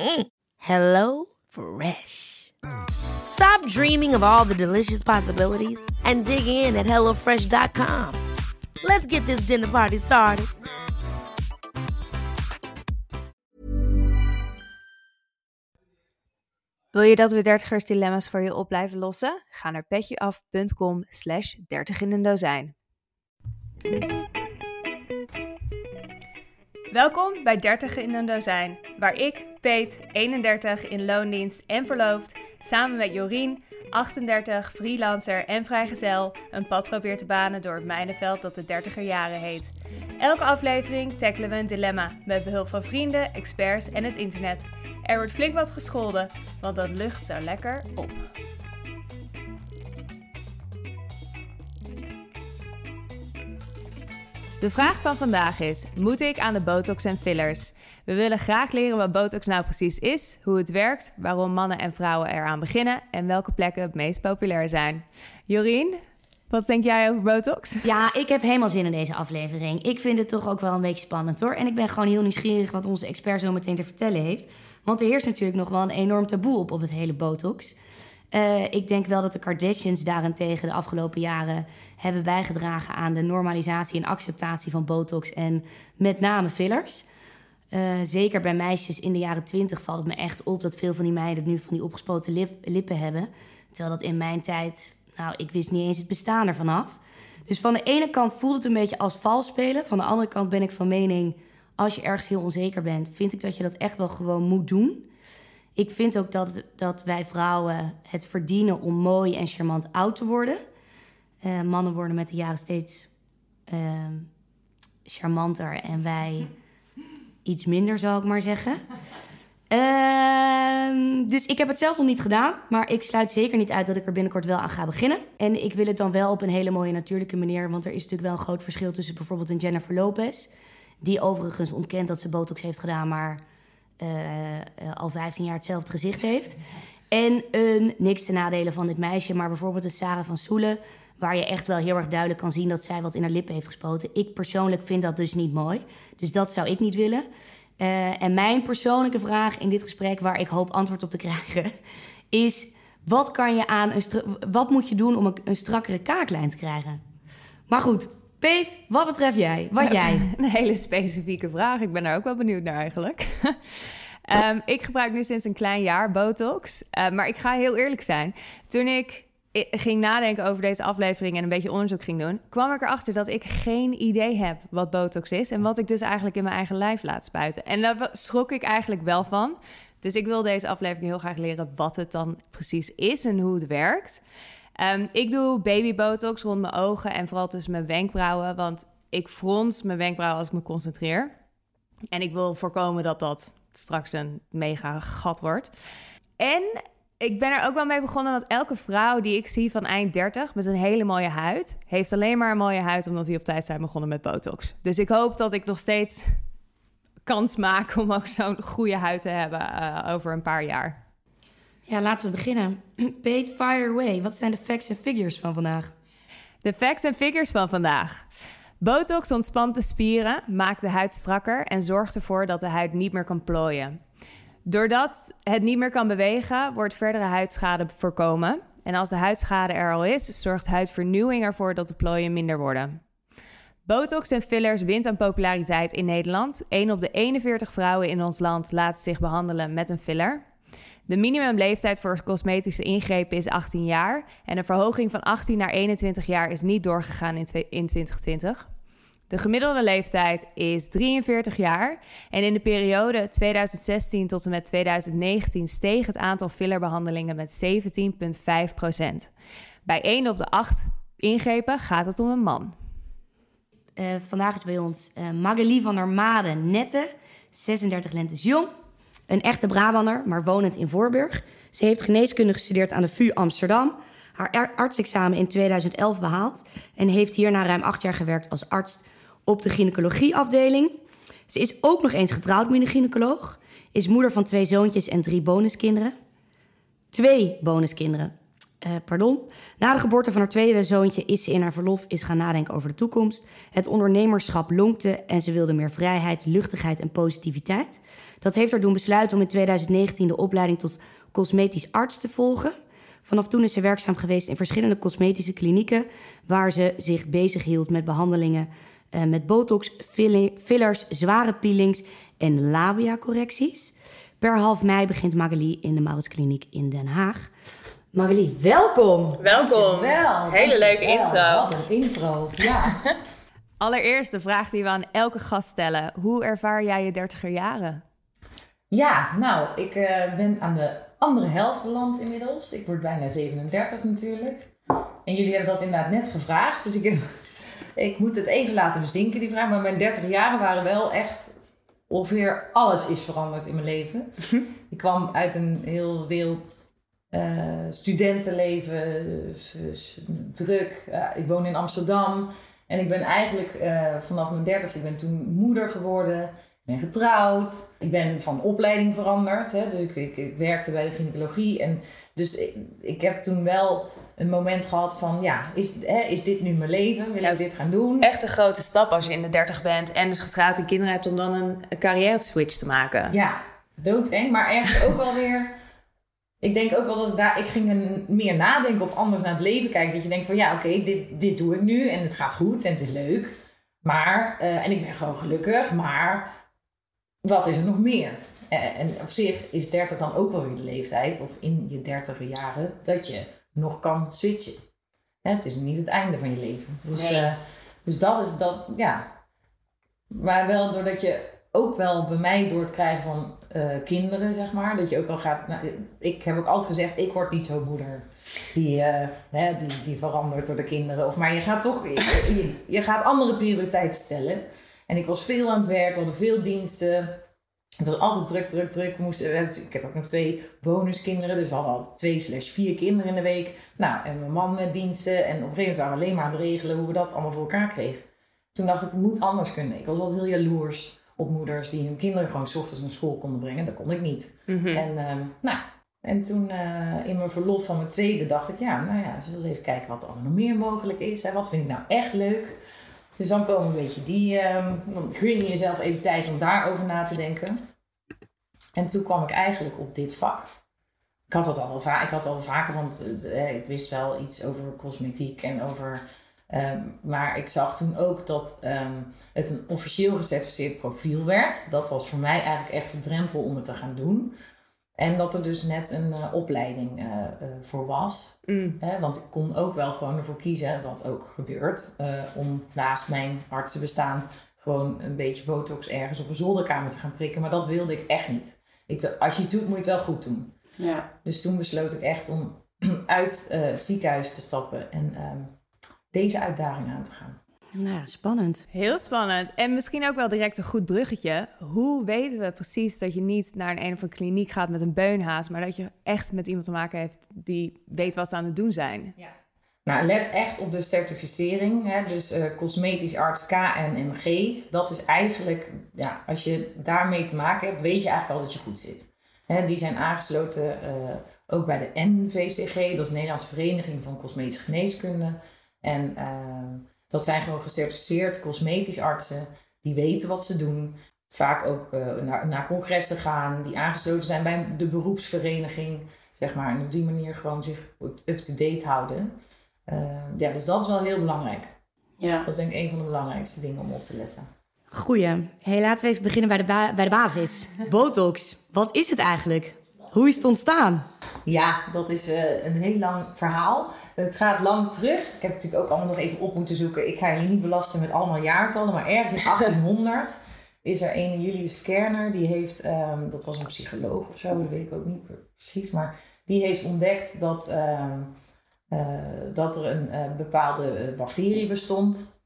Mm. Hello Fresh. Stop dreaming of all the delicious possibilities and dig in at HelloFresh.com. Let's get this dinner party started. Wil je dat we dertigers dilemma's voor je op blijven lossen? Ga naar petjeaf.com slash dertig in een dozijn. Welkom bij 30 in een dozijn, waar ik, Peet, 31, in loondienst en verloofd, samen met Jorien, 38, freelancer en vrijgezel, een pad probeer te banen door het mijnenveld dat de 30er jaren heet. Elke aflevering tackelen we een dilemma met behulp van vrienden, experts en het internet. Er wordt flink wat gescholden, want dat lucht zo lekker op. De vraag van vandaag is: moet ik aan de botox en fillers? We willen graag leren wat botox nou precies is, hoe het werkt, waarom mannen en vrouwen eraan beginnen en welke plekken het meest populair zijn. Jorien, wat denk jij over botox? Ja, ik heb helemaal zin in deze aflevering. Ik vind het toch ook wel een beetje spannend hoor. En ik ben gewoon heel nieuwsgierig wat onze expert zo meteen te vertellen heeft. Want er heerst natuurlijk nog wel een enorm taboe op op het hele botox. Uh, ik denk wel dat de Kardashians daarentegen de afgelopen jaren hebben bijgedragen aan de normalisatie en acceptatie van botox en met name fillers. Uh, zeker bij meisjes in de jaren twintig valt het me echt op dat veel van die meiden nu van die opgespoten lip, lippen hebben. Terwijl dat in mijn tijd, nou, ik wist niet eens het bestaan ervan af. Dus van de ene kant voelt het een beetje als vals spelen. Van de andere kant ben ik van mening, als je ergens heel onzeker bent, vind ik dat je dat echt wel gewoon moet doen. Ik vind ook dat, dat wij vrouwen het verdienen om mooi en charmant oud te worden. Uh, mannen worden met de jaren steeds uh, charmanter en wij iets minder, zou ik maar zeggen. Uh, dus ik heb het zelf nog niet gedaan, maar ik sluit zeker niet uit dat ik er binnenkort wel aan ga beginnen. En ik wil het dan wel op een hele mooie natuurlijke manier, want er is natuurlijk wel een groot verschil tussen bijvoorbeeld een Jennifer Lopez, die overigens ontkent dat ze botox heeft gedaan, maar uh, al 15 jaar hetzelfde gezicht heeft. En een, niks te nadelen van dit meisje, maar bijvoorbeeld een Sarah van Soelen... waar je echt wel heel erg duidelijk kan zien dat zij wat in haar lippen heeft gespoten. Ik persoonlijk vind dat dus niet mooi. Dus dat zou ik niet willen. Uh, en mijn persoonlijke vraag in dit gesprek, waar ik hoop antwoord op te krijgen... is wat, kan je aan een wat moet je doen om een, een strakkere kaaklijn te krijgen? Maar goed, Peet, wat betreft jij? Wat jij? Een hele specifieke vraag. Ik ben daar ook wel benieuwd naar eigenlijk. um, ik gebruik nu sinds een klein jaar Botox. Uh, maar ik ga heel eerlijk zijn. Toen ik ging nadenken over deze aflevering en een beetje onderzoek ging doen, kwam ik erachter dat ik geen idee heb wat Botox is en wat ik dus eigenlijk in mijn eigen lijf laat spuiten. En daar schrok ik eigenlijk wel van. Dus ik wil deze aflevering heel graag leren wat het dan precies is en hoe het werkt. Um, ik doe baby botox rond mijn ogen en vooral tussen mijn wenkbrauwen, want ik frons mijn wenkbrauwen als ik me concentreer. En ik wil voorkomen dat dat straks een mega gat wordt. En ik ben er ook wel mee begonnen dat elke vrouw die ik zie van eind 30 met een hele mooie huid, heeft alleen maar een mooie huid omdat die op tijd zijn begonnen met botox. Dus ik hoop dat ik nog steeds kans maak om ook zo'n goede huid te hebben uh, over een paar jaar. Ja, laten we beginnen. Pete, fire away. Wat zijn de facts en figures van vandaag? De facts en figures van vandaag. Botox ontspant de spieren, maakt de huid strakker en zorgt ervoor dat de huid niet meer kan plooien. Doordat het niet meer kan bewegen, wordt verdere huidschade voorkomen. En als de huidschade er al is, zorgt huidvernieuwing ervoor dat de plooien minder worden. Botox en fillers wint aan populariteit in Nederland. 1 op de 41 vrouwen in ons land laat zich behandelen met een filler. De minimumleeftijd voor cosmetische ingrepen is 18 jaar. En een verhoging van 18 naar 21 jaar is niet doorgegaan in 2020. De gemiddelde leeftijd is 43 jaar. En in de periode 2016 tot en met 2019 steeg het aantal fillerbehandelingen met 17,5 procent. Bij 1 op de 8 ingrepen gaat het om een man. Uh, vandaag is bij ons uh, Magali van der Made Nette, 36 lentes jong. Een echte Brabander, maar wonend in Voorburg. Ze heeft geneeskunde gestudeerd aan de VU Amsterdam. Haar artsexamen in 2011 behaald. En heeft hierna ruim acht jaar gewerkt als arts op de gynaecologieafdeling. Ze is ook nog eens getrouwd met een gynaecoloog. Is moeder van twee zoontjes en drie bonuskinderen. Twee bonuskinderen. Uh, pardon. Na de geboorte van haar tweede zoontje is ze in haar verlof is gaan nadenken over de toekomst. Het ondernemerschap lonkte en ze wilde meer vrijheid, luchtigheid en positiviteit. Dat heeft haar doen besluiten om in 2019 de opleiding tot cosmetisch arts te volgen. Vanaf toen is ze werkzaam geweest in verschillende cosmetische klinieken, waar ze zich bezig hield met behandelingen uh, met botox, fillers, zware peelings en labia-correcties. Per half mei begint Magali in de Mauritskliniek in Den Haag. Magali, welkom. Welkom. Wel. Hele leuke intro. Wat een intro. Ja. Allereerst de vraag die we aan elke gast stellen. Hoe ervaar jij je dertiger jaren? Ja, nou, ik uh, ben aan de andere helft beland inmiddels. Ik word bijna 37 natuurlijk. En jullie hebben dat inderdaad net gevraagd. Dus ik, ik moet het even laten bezinken, die vraag. Maar mijn 30 jaren waren wel echt ongeveer alles is veranderd in mijn leven. ik kwam uit een heel wild uh, studentenleven, druk. ik woon in Amsterdam. En ik ben eigenlijk uh, vanaf mijn dertigste, ik ben toen moeder geworden. Ik ben getrouwd. Ik ben van opleiding veranderd. Hè, dus ik, ik, ik, werkte bij de gynaecologie. En dus ik, ik, heb toen wel een moment gehad van... Ja, is, hè, is dit nu mijn leven? Wil ik dit gaan doen? Echt een grote stap als je in de dertig bent... en dus getrouwd en kinderen hebt om dan een carrière switch te maken. Ja, doodeng. Maar ergens ook wel weer ik denk ook wel dat ik daar, ik ging meer nadenken of anders naar het leven kijken. Dat je denkt van ja, oké, dit, dit doe ik nu en het gaat goed en het is leuk. Maar, uh, en ik ben gewoon gelukkig, maar wat is er nog meer? Uh, en op zich is 30 dan ook wel weer de leeftijd, of in je dertiger jaren, dat je nog kan switchen. Het is niet het einde van je leven. Dus, nee. uh, dus dat is dat, ja. Maar wel doordat je ook wel bij mij door het krijgen van uh, kinderen, zeg maar. Dat je ook wel gaat. Nou, ik heb ook altijd gezegd: ik word niet zo'n moeder die, uh, hè, die, die verandert door de kinderen. Of, maar je gaat toch. Je, je, gaat andere prioriteiten stellen. En ik was veel aan het werk, we hadden veel diensten. Het was altijd druk, druk, druk. We moesten, ik heb ook nog twee bonuskinderen. Dus we hadden altijd twee slash vier kinderen in de week. Nou, en mijn man met diensten. En op een gegeven moment waren we alleen maar aan het regelen hoe we dat allemaal voor elkaar kregen. Toen dacht ik, het moet anders kunnen. Ik was altijd heel jaloers op moeders die hun kinderen gewoon s ochtends naar school konden brengen. Dat kon ik niet. Mhm. En, uh, nou, en toen uh, in mijn verlof van mijn tweede dacht ik, ja, nou ja, zullen we eens even kijken wat er allemaal nog meer mogelijk is. Hè? Wat vind ik nou echt leuk? Dus dan komen een beetje die, um, dan je jezelf even tijd om daarover na te denken. En toen kwam ik eigenlijk op dit vak. Ik had dat al wel vaak, ik had al vaker, want uh, ik wist wel iets over cosmetiek en over Ehm, maar ik zag toen ook dat um, het een officieel gecertificeerd profiel werd. Dat was voor mij eigenlijk echt de drempel om het te gaan doen. En dat er dus net een uh, opleiding uh, uh, voor was. Mm. want ik kon ook wel gewoon ervoor kiezen, wat ook gebeurt, om naast mijn artsenbestaan gewoon een beetje botox ergens op een zolderkamer te gaan prikken. Maar dat wilde ik echt niet. Ik, als je het doet, moet je het wel goed doen. Ja. Dus toen besloot ik echt om uit het ziekenhuis te stappen en um, deze uitdaging aan te gaan. Nou, spannend. Heel spannend. En misschien ook wel direct een goed bruggetje. Hoe weten we precies dat je niet naar een, een of andere kliniek gaat met een beunhaas, maar dat je echt met iemand te maken heeft die weet wat ze aan het doen zijn? Ja. Nou, let echt op de certificering. Hè? Dus uh, cosmetisch arts KNMG. Dat is eigenlijk, ja, als je daarmee te maken hebt, weet je eigenlijk al dat je goed zit. Hè, die zijn aangesloten uh, ook bij de NVCG, dat is de Nederlandse Vereniging van Cosmetische Geneeskunde. En uh, Dat zijn gewoon gecertificeerd cosmetisch artsen. Die weten wat ze doen. Vaak ook uh, naar, naar congressen gaan. Die aangesloten zijn bij de beroepsvereniging. Zeg maar. En op die manier gewoon zich up-to-date houden. Uh, ja, dus dat is wel heel belangrijk. Ja. Dat is denk ik een van de belangrijkste dingen om op te letten. Goeie. Hey, laten we even beginnen bij de, ba bij de basis. Botox. Wat is het eigenlijk? Hoe is het ontstaan? Ja, dat is uh, een heel lang verhaal. Het gaat lang terug. Ik heb het natuurlijk ook allemaal nog even op moeten zoeken. Ik ga jullie niet belasten met allemaal jaartallen, maar ergens in 1800 is er een Julius Kerner. Die heeft, um, dat was een psycholoog of zo, dat weet ik ook niet precies, maar die heeft ontdekt dat, um, uh, dat er een uh, bepaalde bacterie bestond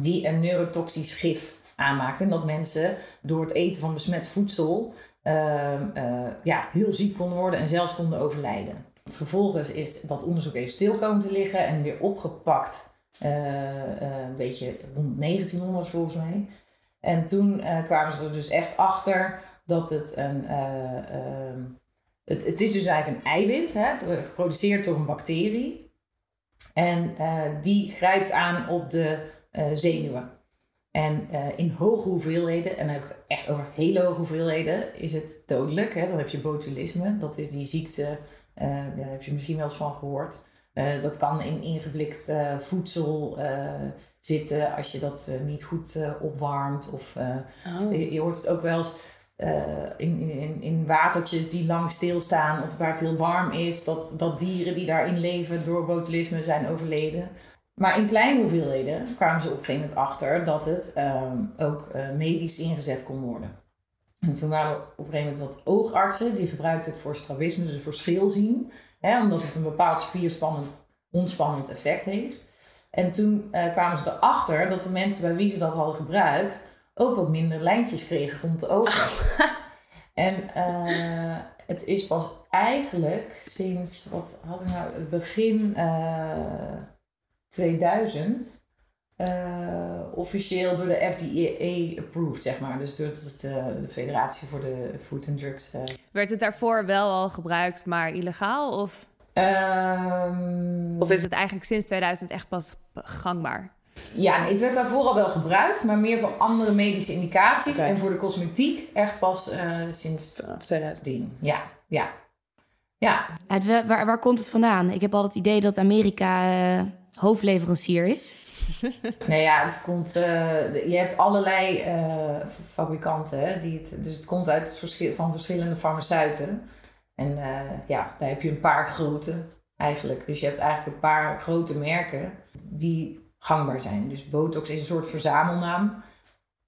die een neurotoxisch gif aanmaakt. En dat mensen door het eten van besmet voedsel uh, uh, ja, heel ziek konden worden en zelfs konden overlijden. Vervolgens is dat onderzoek even stil komen te liggen en weer opgepakt. Uh, een beetje rond 1900 volgens mij. En toen kwamen ze er dus echt achter dat het een. Ehm, het, het is dus eigenlijk een eiwit, hè, geproduceerd door een bacterie. En die grijpt aan op de zenuwen. En uh, in hoge hoeveelheden, en dan heb ik het echt over hele hoge hoeveelheden, is het dodelijk. Hè? Dan heb je botulisme, dat is die ziekte, uh, daar heb je misschien wel eens van gehoord. Uh, dat kan in ingeblikt voedsel zitten als je dat niet goed opwarmt. Of oh. je, je, hoort het ook wel eens in, in, in watertjes die lang stilstaan of waar het heel warm is, dat, dat dieren die daarin leven door botulisme zijn overleden. Maar in kleine hoeveelheden kwamen ze op een gegeven moment achter dat het ehm, ook uh, medisch ingezet kon worden. En toen waren op een gegeven moment wat oogartsen die gebruikten het voor strabisme, dus voor scheelzien. Hè, omdat het een bepaald spierspannend, ontspannend effect heeft. En toen uh, kwamen ze erachter dat de mensen bij wie ze dat hadden gebruikt ook wat minder lijntjes kregen rond de ogen. en uh, het is pas eigenlijk sinds, wat had ik nou, het begin 2000 uh, officieel door de FDA approved, zeg maar. Dus door de, de Federatie voor de Food and Drugs. Uh. Werd het daarvoor wel al gebruikt, maar illegaal? Of, um, of is het eigenlijk sinds 2000 echt pas gangbaar? Ja, nee, het werd daarvoor al wel gebruikt, maar meer voor andere medische indicaties. Okay. En voor de cosmetiek echt pas uh, sinds 2010. Ja, ja. ja. Uit, waar, waar komt het vandaan? Ik heb al het idee dat Amerika hoofdleverancier is? nee, ja, het komt. Uh, je hebt allerlei uh, fabrikanten. Hè, die het, dus het komt uit van verschillende farmaceuten. En uh, ja, daar heb je een paar grote eigenlijk. Dus je hebt eigenlijk een paar grote merken die gangbaar zijn. Dus Botox is een soort verzamelnaam.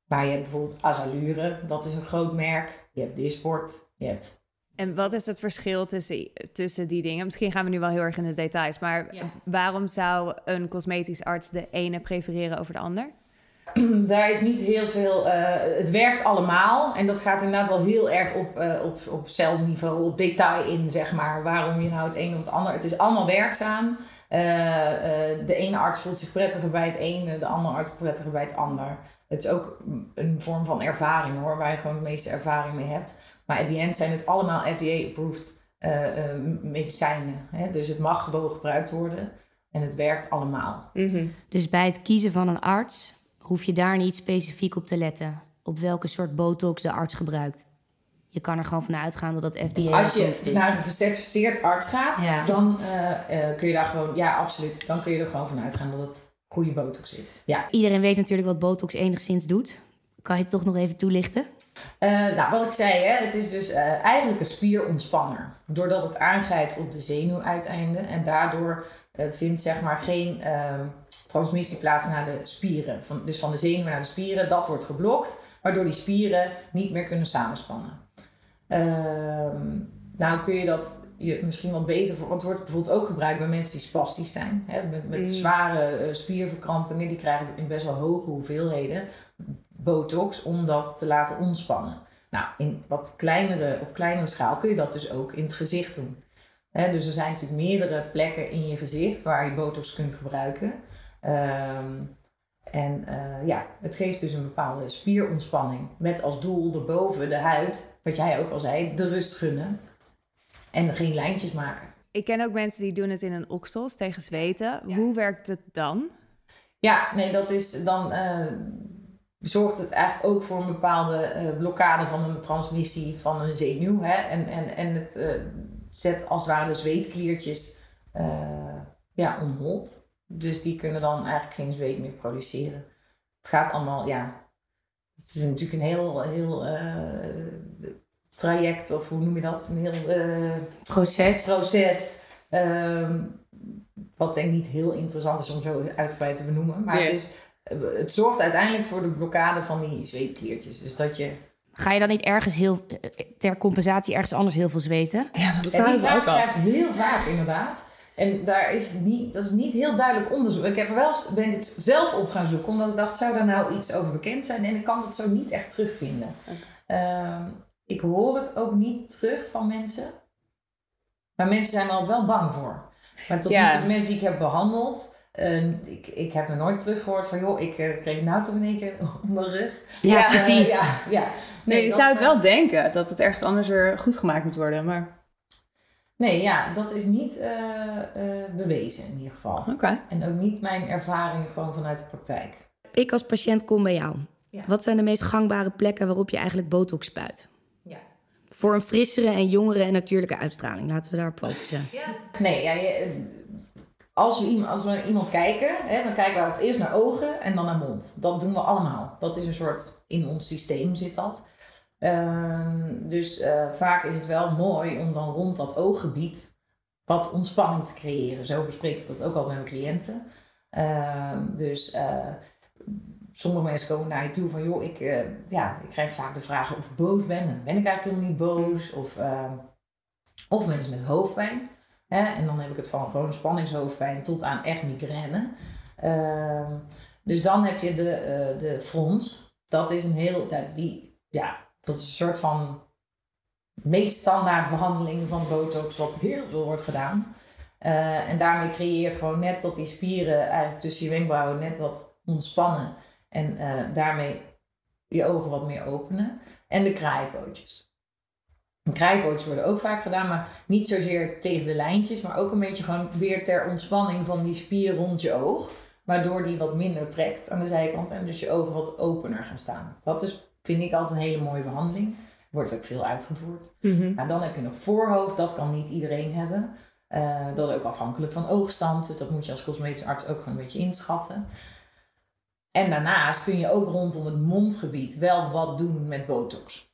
Maar je hebt bijvoorbeeld Azalure, dat is een groot merk. Je hebt Dysport, je hebt en wat is het verschil tussen, tussen die dingen? Misschien gaan we nu wel heel erg in de details, maar waarom zou een cosmetisch arts de ene prefereren over de ander? Daar is niet heel veel. Uh, het werkt allemaal. En dat gaat inderdaad wel heel erg op, uh, op, op celniveau, op detail in, zeg maar. Waarom je nou het een of het ander. Het is allemaal werkzaam. Uh, de ene arts voelt zich prettiger bij het ene, de andere arts prettiger bij het ander. Het is ook een vorm van ervaring hoor, waar je gewoon de meeste ervaring mee hebt. Maar at the end zijn het allemaal FDA-approved uh, uh, medicijnen. Hè? Dus het mag gewoon gebruikt worden en het werkt allemaal. Mm -hmm. Dus bij het kiezen van een arts hoef je daar niet specifiek op te letten. Op welke soort botox de arts gebruikt. Je kan er gewoon van uitgaan dat dat FDA Als je is. naar een gecertificeerd arts gaat, ja. dan uh, kun je daar gewoon, ja, absoluut. Dan kun je er gewoon van uitgaan dat het goede botox is. Ja. Iedereen weet natuurlijk wat botox enigszins doet. Kan je het toch nog even toelichten? Uh, nou, wat ik zei, hè, het is dus uh, eigenlijk een spierontspanner. Doordat het aangrijpt op de zenuwuiteinden en daardoor uh, vindt zeg maar geen ehm, transmissie plaats naar de spieren. Van, dus van de zenuwen naar de spieren, dat wordt geblokt, waardoor die spieren niet meer kunnen samenspannen. Ehm, nou kun je dat je misschien wat beter voor, want het wordt bijvoorbeeld ook gebruikt bij mensen die spastisch zijn. Hè, met, met mm. zware spierverkrampingen, die krijgen in best wel hoge hoeveelheden botox om dat te laten ontspannen. Nou, in wat kleinere, op kleinere schaal kun je dat dus ook in het gezicht doen. dus er zijn natuurlijk meerdere plekken in je gezicht waar je botox kunt gebruiken. Ehm, en uh, ja, het geeft dus een bepaalde spierontspanning. Met als doel erboven de huid, wat jij ook al zei, de rust gunnen. En geen lijntjes maken. Ik ken ook mensen die doen het in een oksels tegen zweten. Hoe werkt het dan? Ja, nee, dat is dan eh, zorgt het eigenlijk ook voor een bepaalde eh, blokkade van een transmissie van een zenuw. Hè? En, en, en het eh, zet als het ware de zweetkliertjes eh, ja, omhoog. Dus die kunnen dan eigenlijk geen zweet meer produceren. Het gaat allemaal, ja. Het is natuurlijk een heel, heel traject, of hoe noem je dat? Een heel Proces. proces. ehm, wat denk ik niet heel interessant is om zo uitgebreid te benoemen. Maar Nee. het, is, het zorgt uiteindelijk voor de blokkade van die zweetkliertjes. Dus dat je... Ga je dan niet ergens heel, ter compensatie ergens anders heel veel zweten? Ja, dat vraag krijg ik heel vaak inderdaad. En daar is niet, dat is niet heel duidelijk onderzoek. Ik heb er wel ben ik het zelf op gaan zoeken, omdat ik dacht, zou daar nou iets over bekend zijn? En ik kan het zo niet echt terugvinden. Ehm, ik hoor het ook niet terug van mensen. Maar mensen zijn er altijd wel bang voor. Maar tot Ja. nu toe, de mensen die ik heb behandeld, eh, ik, ik heb er nooit teruggehoord van, joh, ik eh, kreeg nou toch in één keer op mijn rug. Ja, Ja, precies. Eh, ja, ja. Nee, je dat, zou het eh, wel denken dat het ergens anders weer goed gemaakt moet worden, maar... Nee, ja, dat is niet eh, eh, bewezen in ieder geval. Oké. En ook niet mijn ervaring gewoon vanuit de praktijk. Ik als patiënt kom bij jou. Ja. Wat zijn de meest gangbare plekken waarop je eigenlijk botox spuit? Ja. Voor een frissere en jongere en natuurlijke uitstraling. Laten we daarop focussen. Nee, ja, je, als, we als we naar iemand kijken, hè, dan kijken we altijd eerst naar ogen en dan naar mond. Dat doen we allemaal. Dat is een soort, in ons systeem zit dat. Ehm, dus eh, vaak is het wel mooi om dan rond dat ooggebied wat ontspanning te creëren. Zo bespreek ik dat ook al met mijn cliënten. Ehm, dus eh, sommige mensen komen naar je toe van, joh, ik, eh, ja, ik krijg vaak de vraag of ik boos ben. Ben ik eigenlijk helemaal niet boos. Of, ehm, of mensen met hoofdpijn. Hè? En dan heb ik het van gewoon spanningshoofdpijn tot aan echt migraine. Ehm, dus dan heb je de, eh de frons. Dat is een heel, die, ja, dat is een soort van meest standaard behandeling van botox, wat heel veel wordt gedaan. Eh, en daarmee creëer je gewoon net dat die spieren eigenlijk tussen je wenkbrauwen net wat ontspannen. En eh, daarmee je ogen wat meer openen. En de kraaipootjes. De kraaipootjes worden ook vaak gedaan, maar niet zozeer tegen de lijntjes, maar ook een beetje gewoon weer ter ontspanning van die spier rond je oog. Waardoor die wat minder trekt aan de zijkant en dus je ogen wat opener gaan staan. Dat is, vind ik altijd een hele mooie behandeling. Wordt ook veel uitgevoerd. Maar dan heb je nog voorhoofd, dat kan niet iedereen hebben. Eh, dat is ook afhankelijk van oogstand, dus dat moet je als cosmetisch arts ook gewoon een beetje inschatten. En daarnaast kun je ook rondom het mondgebied wel wat doen met botox.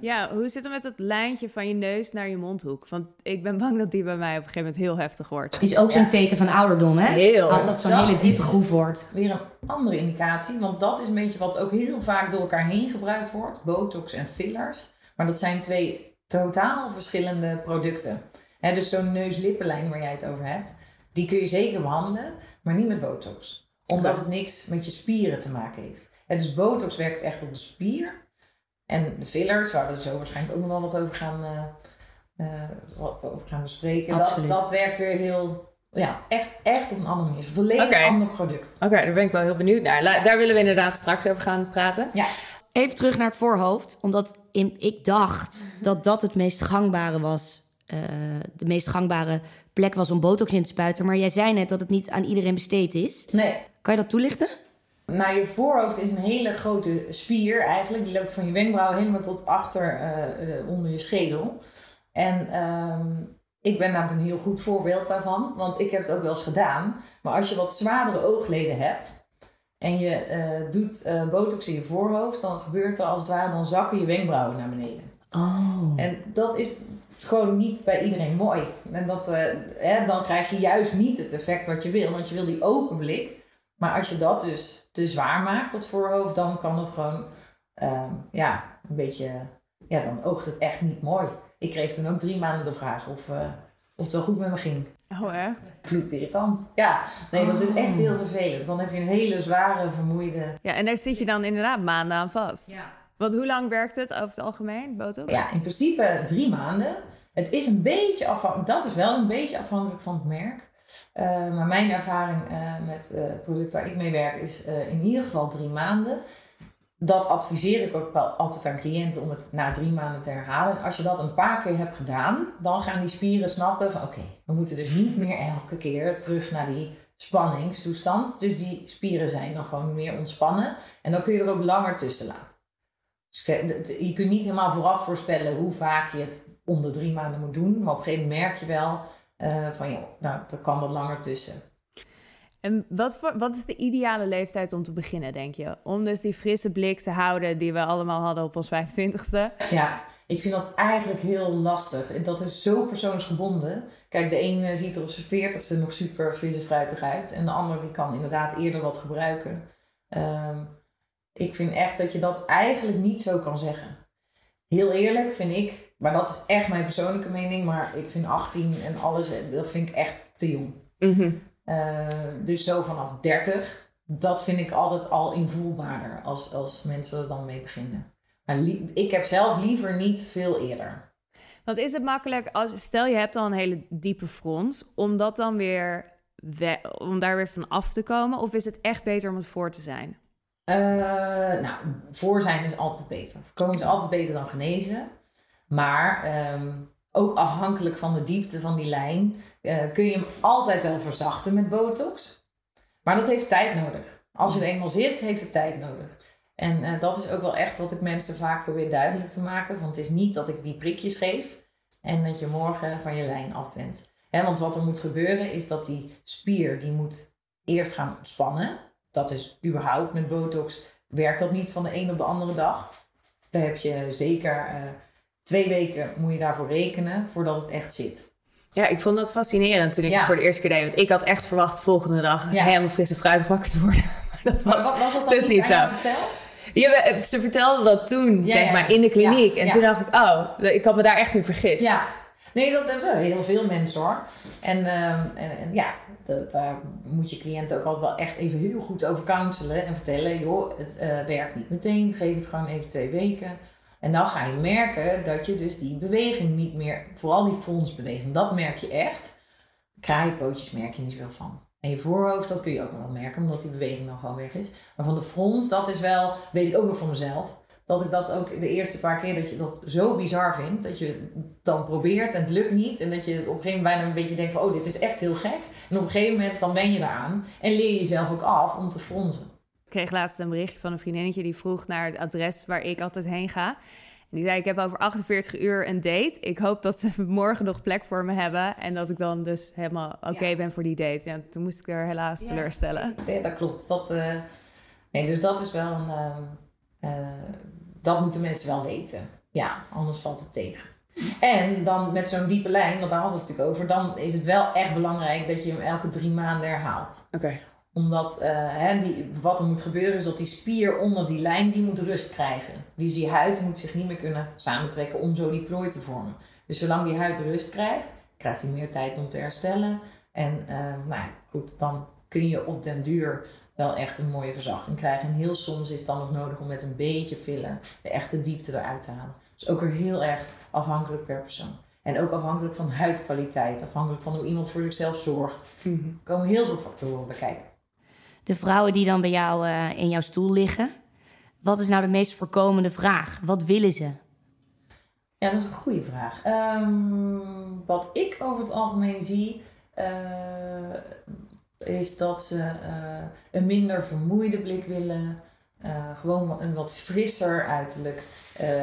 Ja, hoe zit het met het lijntje van je neus naar je mondhoek? Want ik ben bang dat die bij mij op een gegeven moment heel heftig wordt. Is ook zo'n teken van ouderdom, hè? Heel. Als dat zo'n hele diepe groef wordt. Weer een andere indicatie, want dat is een beetje wat ook heel vaak door elkaar heen gebruikt wordt: botox en fillers. Maar dat zijn twee totaal verschillende producten. Hè, dus zo'n neus-lippenlijn waar jij het over hebt, die kun je zeker behandelen, maar niet met botox. Omdat het niks met je spieren te maken heeft. Dus botox werkt echt op de spier. En de fillers, waar we zo waarschijnlijk ook nog wel wat over gaan, eh, eh, wat over gaan bespreken, dat, Absoluut. dat werkt weer heel, ja, echt, echt op een andere manier. Een volledig ander product. Oké, daar ben ik wel heel benieuwd naar. La- daar willen we inderdaad straks over gaan praten. Ja, Even terug naar het voorhoofd. Omdat in, ik dacht dat dat het meest gangbare was. eh, de meest gangbare plek was om botox in te spuiten. Maar jij zei net dat het niet aan iedereen besteed is. nee. Kan je dat toelichten? Nou, je voorhoofd is een hele grote spier eigenlijk. Die loopt van je wenkbrauw helemaal tot achter eh, eh, onder je schedel. En ehm, ik ben namelijk een heel goed voorbeeld daarvan. Want ik heb het ook wel eens gedaan. Maar als je wat zwaardere oogleden hebt... en je eh, doet botox in je voorhoofd... dan gebeurt er als het ware... dan zakken je wenkbrauwen naar beneden. Oh. En dat is gewoon niet bij iedereen mooi. En dat, hè, dan krijg je juist niet het effect wat je wil. Want je wil die open blik. Maar als je dat dus te zwaar maakt, dat voorhoofd, dan kan het gewoon, ehm, ja, een beetje, ja, dan oogt het echt niet mooi. Ik kreeg toen ook drie maanden de vraag of, eh, of het wel goed met me ging. Oh, echt? Bloedirritant. Ja, nee, dat is echt heel vervelend. Dan heb je een hele zware, vermoeide... Ja, en daar zit je dan inderdaad maanden aan vast. Ja. Want hoe lang werkt het over het algemeen, botox? Ja, in principe drie maanden. Het is een beetje afhankelijk, dat is wel een beetje afhankelijk van het merk. Eh, maar mijn ervaring eh, met eh, het product waar ik mee werk is in ieder geval drie maanden. Dat adviseer ik ook wel altijd aan cliënten om het na drie maanden te herhalen. En als je dat een paar keer hebt gedaan, dan gaan die spieren snappen van oké, we moeten dus niet meer elke keer terug naar die spanningstoestand. Dus die spieren zijn dan gewoon meer ontspannen. En dan kun je er ook langer tussen laten. Dus je kunt niet helemaal vooraf voorspellen hoe vaak je het om de drie maanden moet doen. Maar op een gegeven moment merk je wel uh, van, ja, nou, er kan wat langer tussen. En wat, voor, wat is de ideale leeftijd om te beginnen, denk je? Om dus die frisse blik te houden die we allemaal hadden op ons 25ste. Ja, ik vind dat eigenlijk heel lastig. Dat is zo persoonsgebonden. Kijk, de een ziet er op zijn veertigste nog super frisse fruitig uit. En de ander die kan inderdaad eerder wat gebruiken. Um, ik vind echt dat je dat eigenlijk niet zo kan zeggen. Heel eerlijk vind ik, maar dat is echt mijn persoonlijke mening, maar ik vind 18 en alles, dat vind ik echt te jong. Mm dus zo vanaf 30, dat vind ik altijd al invoelbaarder als, als mensen er dan mee beginnen. Maar ik heb zelf liever niet veel eerder. Want is het makkelijk, als, stel je hebt al een hele diepe frons, om dat dan weer, om daar weer van af te komen? Of is het echt beter om het voor te zijn? Uh, nou, voor zijn is altijd beter. Voorkomen is altijd beter dan genezen. Maar um, ook afhankelijk van de diepte van die lijn uh, kun je hem altijd wel verzachten met botox. Maar dat heeft tijd nodig. Als je er eenmaal zit, heeft het tijd nodig. En uh, dat is ook wel echt wat ik mensen vaak probeer duidelijk te maken. Want het is niet dat ik die prikjes geef en dat je morgen van je lijn af bent. Want wat er moet gebeuren is dat die spier die moet eerst gaan ontspannen dat is überhaupt met botox werkt dat niet van de een op de andere dag. Daar heb je zeker uh, twee weken moet je daarvoor rekenen voordat het echt zit. Ja, ik vond dat fascinerend toen ik het voor de eerste keer deed. Want ik had echt verwacht de volgende dag ja. helemaal frisse fruitig wakker te worden. Maar dat was, was, dat dus niet, zo. Ja, ze vertelde dat toen, ja, zeg maar, in de kliniek. en toen dacht ik, oh, ik had me daar echt in vergist. Ja, nee, dat hebben heel veel mensen hoor. En, uh, en, en ja, dat, daar moet je cliënten ook altijd wel echt even heel goed over counselen en vertellen, joh, het uh, werkt niet meteen, geef het gewoon even twee weken. En dan ga je merken dat je dus die beweging niet meer, vooral die fronsbeweging, dat merk je echt. Kraaienpootjes merk je niet zoveel van. En je voorhoofd, dat kun je ook wel merken, omdat die beweging dan gewoon weg is. Maar van de frons, dat is wel, weet ik ook nog van mezelf dat ik dat ook de eerste paar keer dat je dat zo bizar vindt. Dat je dan probeert en het lukt niet. En dat je op een gegeven moment bijna een beetje denkt van oh, dit is echt heel gek. En op een gegeven moment dan ben je eraan. En leer je jezelf ook af om te fronsen. Ik kreeg laatst een berichtje van een vriendinnetje die vroeg naar het adres waar ik altijd heen ga. En die zei, ik heb over 48 uur een date. Ik hoop dat ze morgen nog plek voor me hebben. En dat ik dan dus helemaal oké ben voor die date. Ja, toen moest ik er helaas teleurstellen. Ja, dat klopt. Dat, uh... nee, dus dat is wel een... Uh uh, dat moeten mensen wel weten. Ja, anders valt het tegen. En dan met zo'n diepe lijn, want daar hadden we het natuurlijk over, dan is het wel echt belangrijk dat je hem elke drie maanden herhaalt. Oké. Omdat uh, hè, die, wat er moet gebeuren is dat die spier onder die lijn, die moet rust krijgen. Dus die huid moet zich niet meer kunnen samentrekken om zo die plooi te vormen. Dus zolang die huid rust krijgt, krijgt hij meer tijd om te herstellen. En uh, nou goed, dan kun je op den duur wel echt een mooie verzachting krijgen. En heel soms is het dan nog nodig om met een beetje filler de echte diepte eruit te halen. Dus ook weer heel erg afhankelijk per persoon. En ook afhankelijk van huidkwaliteit, afhankelijk van hoe iemand voor zichzelf zorgt. Mhm. Er komen heel veel factoren bij kijken. De vrouwen die dan bij jou uh, in jouw stoel liggen, wat is nou de meest voorkomende vraag? Wat willen ze? Ja, dat is een goede vraag. Um, wat ik over het algemeen zie, uh, is dat ze uh, een minder vermoeide blik willen. Gewoon een wat frisser uiterlijk.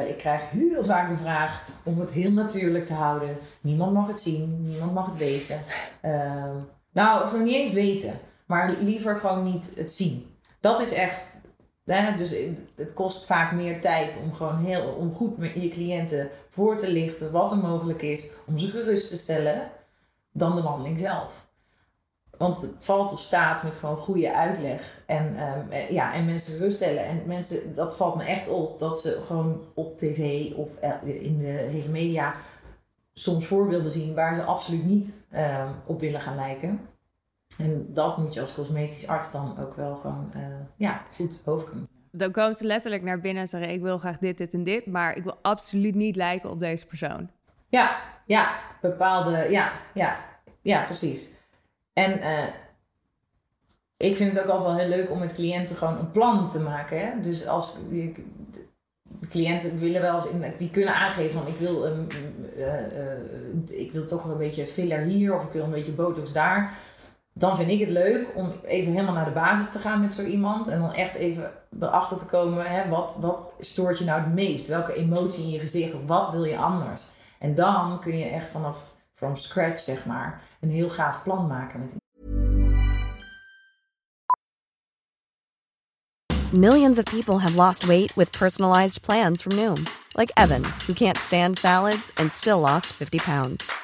Ik krijg heel vaak de vraag om het heel natuurlijk te houden. Niemand mag het zien, niemand mag het weten. Ehm, nou, of nog niet eens weten, maar liever gewoon niet het zien. Dat is echt. Dus het kost vaak meer tijd om gewoon heel om goed met je cliënten voor te lichten wat er mogelijk is, om ze gerust te stellen, dan de behandeling zelf. Want het valt of staat met gewoon goede uitleg. En, um, ja, en mensen geruststellen. En mensen, dat valt me echt op. Dat ze gewoon op tv of eh, in de hele media soms voorbeelden zien waar ze absoluut niet um, op willen gaan lijken. En dat moet je als cosmetisch arts dan ook wel gewoon uh, ja, goed over kunnen. Dan komen ze letterlijk naar binnen en zeggen: Ik wil graag dit, dit en dit, maar ik wil absoluut niet lijken op deze persoon. Ja, ja, bepaalde, ja, ja, ja, precies. En uh, ik vind het ook altijd wel heel leuk om met cliënten gewoon een plan te maken. Hè? Dus als de cliënten willen wel eens, in, die kunnen aangeven van ik wil, um, uh, uh, ik wil toch een beetje filler hier of ik wil een beetje botox daar. Dan vind ik het leuk om even helemaal naar de basis te gaan met zo iemand. En dan echt even erachter te komen, hè, wat, wat stoort je nou het meest? Welke emotie in je gezicht of wat wil je anders? En dan kun je echt vanaf from scratch, zeg maar, een heel gaaf plan maken met Millions of people have lost weight with personalized plans from Noom, like Evan, who can't stand salads and still lost 50 pounds.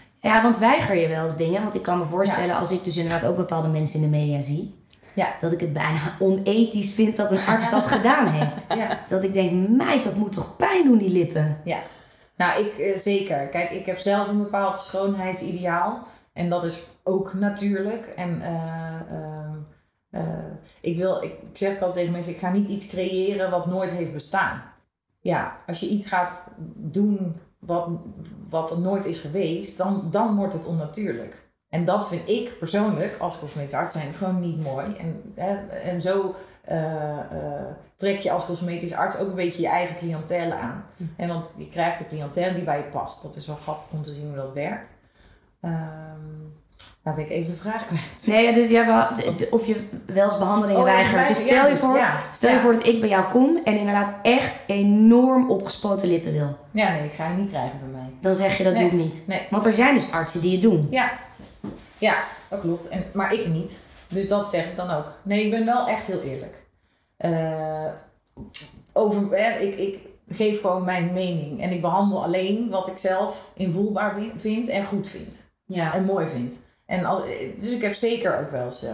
Ja, want weiger je wel eens dingen? Want ik kan me voorstellen, als ik dus inderdaad ook bepaalde mensen in de media zie, Ja. dat ik het bijna onethisch vind dat een arts dat gedaan heeft. Ja. Dat ik denk, meid, dat moet toch pijn doen, die lippen? Ja, nou ik eh, zeker. Kijk, ik heb zelf een bepaald schoonheidsideaal. En dat is ook natuurlijk. En eh, eh, ik, wil, ik, ik zeg altijd tegen mensen, ik ga niet iets creëren wat nooit heeft bestaan. Ja, als je iets gaat doen wat, wat er nooit is geweest, dan, dan wordt het onnatuurlijk. En dat vind ik persoonlijk, als cosmetisch arts zijn, gewoon niet mooi. En, hè, en zo eh, eh, trek je als cosmetisch arts ook een beetje je eigen cliëntele aan. En want je krijgt de cliëntele die bij je past. Dat is wel grappig om te zien hoe dat werkt. Ehm nou ben ik even de vraag kwijt. Nee, dus ja, of je wel eens behandelingen Oh, weigert. Dus stel je dus, voor, ja. stel je voor dat ik bij jou kom en inderdaad echt enorm opgespoten lippen wil. Ja, nee, ik ga je niet krijgen bij mij. Dan zeg je dat Nee, doe ik niet. nee. Want er zijn dus artsen die het doen. Ja, ja dat klopt. En, maar ik niet. Dus dat zeg ik dan ook. Nee, ik ben wel echt heel eerlijk. Eh, over, ik, ik geef gewoon mijn mening. En ik behandel alleen wat ik zelf invoelbaar vind en goed vind. Ja. En mooi vind. En als, dus ik heb zeker ook wel eens eh,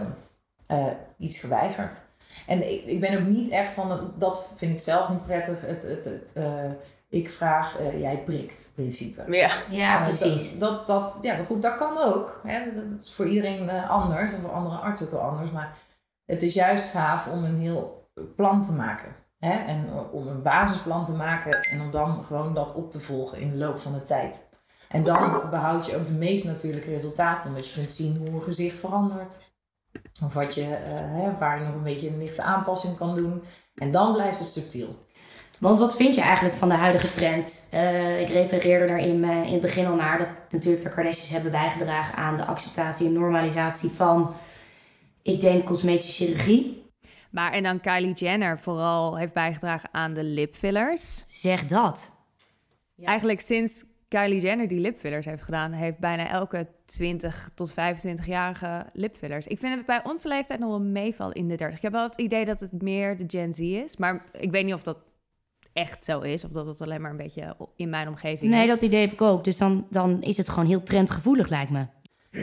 eh, iets geweigerd. En ik, ik ben ook niet echt van, dat vind ik zelf niet prettig, het, het, het eh, ik vraag, eh, jij prikt principe. Ja. Ja, precies. Dat, dat, dat, ja, maar goed, dat kan ook. Hè? Dat, is voor iedereen anders en voor andere artsen ook wel anders. Maar het is juist gaaf om een heel plan te maken. Hè? En om een basisplan te maken en om dan gewoon dat op te volgen in de loop van de tijd. En dan behoud je ook de meest natuurlijke resultaten. Omdat je kunt zien hoe een gezicht verandert. Of wat je, eh, hè, waar je nog een beetje een lichte aanpassing kan doen. En dan blijft het subtiel. Want wat vind je eigenlijk van de huidige trend? Eh, ik refereerde daar in, mijn- in het begin al naar dat natuurlijk de Kardashians hebben bijgedragen aan de acceptatie en normalisatie van, ik denk, cosmetische chirurgie. Maar en dan Kylie Jenner vooral heeft bijgedragen aan de lipfillers. Zeg dat. Eigenlijk sinds Kylie Jenner die lipfillers heeft gedaan, heeft bijna elke 20 tot 25-jarige lipfillers. Ik vind het bij onze leeftijd nog wel meevallen in de 30. Ik heb wel het idee dat het meer de Gen Z is, maar ik weet niet of dat echt zo is of dat het alleen maar een beetje in mijn omgeving Nee, is. dat idee heb ik ook. Dus dan, dan is het gewoon heel trendgevoelig, lijkt me.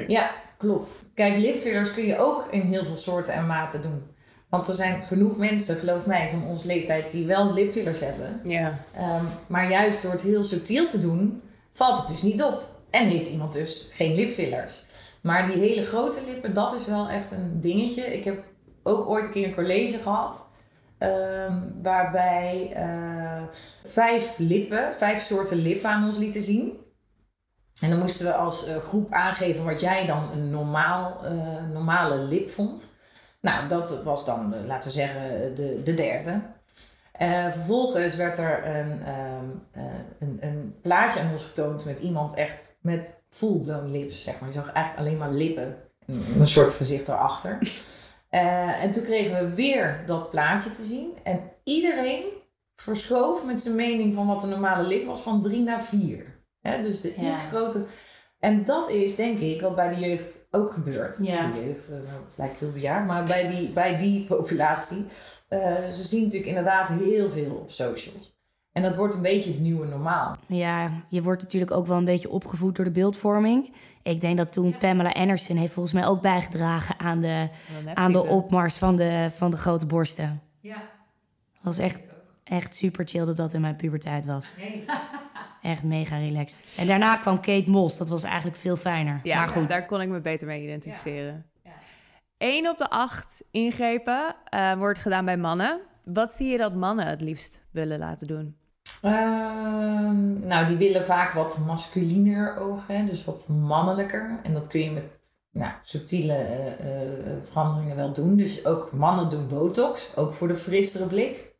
Ja, klopt. Kijk, lipfillers kun je ook in heel veel soorten en maten doen. Want er zijn genoeg mensen, geloof mij, van onze leeftijd die wel lipfillers hebben. Ja. Ehm, maar juist door het heel subtiel te doen, valt het dus niet op. En heeft iemand dus geen lipfillers. Maar die hele grote lippen, dat is wel echt een dingetje. Ik heb ook ooit een keer een college gehad. ehm, waarbij eh, vijf lippen, vijf soorten lippen aan ons lieten zien. En dan moesten we als eh, groep aangeven wat jij dan een normaal, eh, normale lip vond. Nou, dat was dan, laten we zeggen, de, de derde. Eh, vervolgens werd er een, ehm, eh, een, een plaatje aan ons getoond met iemand echt met full-blown lips, zeg maar. Je zag eigenlijk alleen maar lippen en een soort gezicht erachter. Eh, en toen kregen we weer dat plaatje te zien. En iedereen verschoof met zijn mening van wat een normale lip was van drie naar vier. Hè, dus de Ja. iets groter. En dat is denk ik wat bij de jeugd ook gebeurt. Ja. De jeugd, uh, lijkt heel bejaard, maar bij die, bij die populatie. Eh, ze zien natuurlijk inderdaad heel veel op socials. En dat wordt een beetje het nieuwe normaal. Ja, je wordt natuurlijk ook wel een beetje opgevoed door de beeldvorming. Ik denk dat toen Pamela Anderson heeft volgens mij ook bijgedragen aan de, aan de opmars van de, van de grote borsten. Ja. was echt, echt super chill dat dat in mijn puberteit was. Echt mega relaxed. En daarna kwam Kate Moss. Dat was eigenlijk veel fijner. Ja, maar goed. daar kon ik me beter mee identificeren. Eén op de acht ingrepen eh, wordt gedaan bij mannen. Wat zie je dat mannen het liefst willen laten doen? Ehm, nou, die willen vaak wat masculiner ogen, dus wat mannelijker. En dat kun je met nou, subtiele eh, eh, veranderingen wel doen. Dus ook mannen doen botox, ook voor de frissere blik.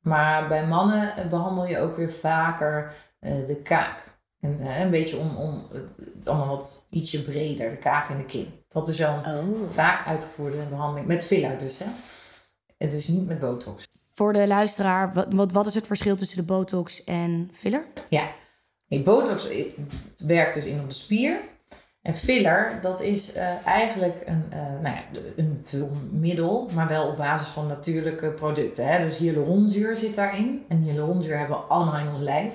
Maar bij mannen eh, behandel je ook weer vaker de kaak. En eh, een beetje om, om het, het allemaal wat ietsje breder, de kaak en de kin. Dat is wel een vaak uitgevoerde behandeling. Met filler dus, hè. En dus niet met botox. Voor de luisteraar, wat, wat, wat is het verschil tussen de botox en filler? Ja, nee, botox eh, werkt dus in op de spier. En filler, dat is eh, eigenlijk een, eh, nou ja, een vulmiddel, maar wel op basis van natuurlijke producten. Hè? Dus hyaluronzuur zit daarin. En hyaluronzuur hebben we allemaal in ons lijf.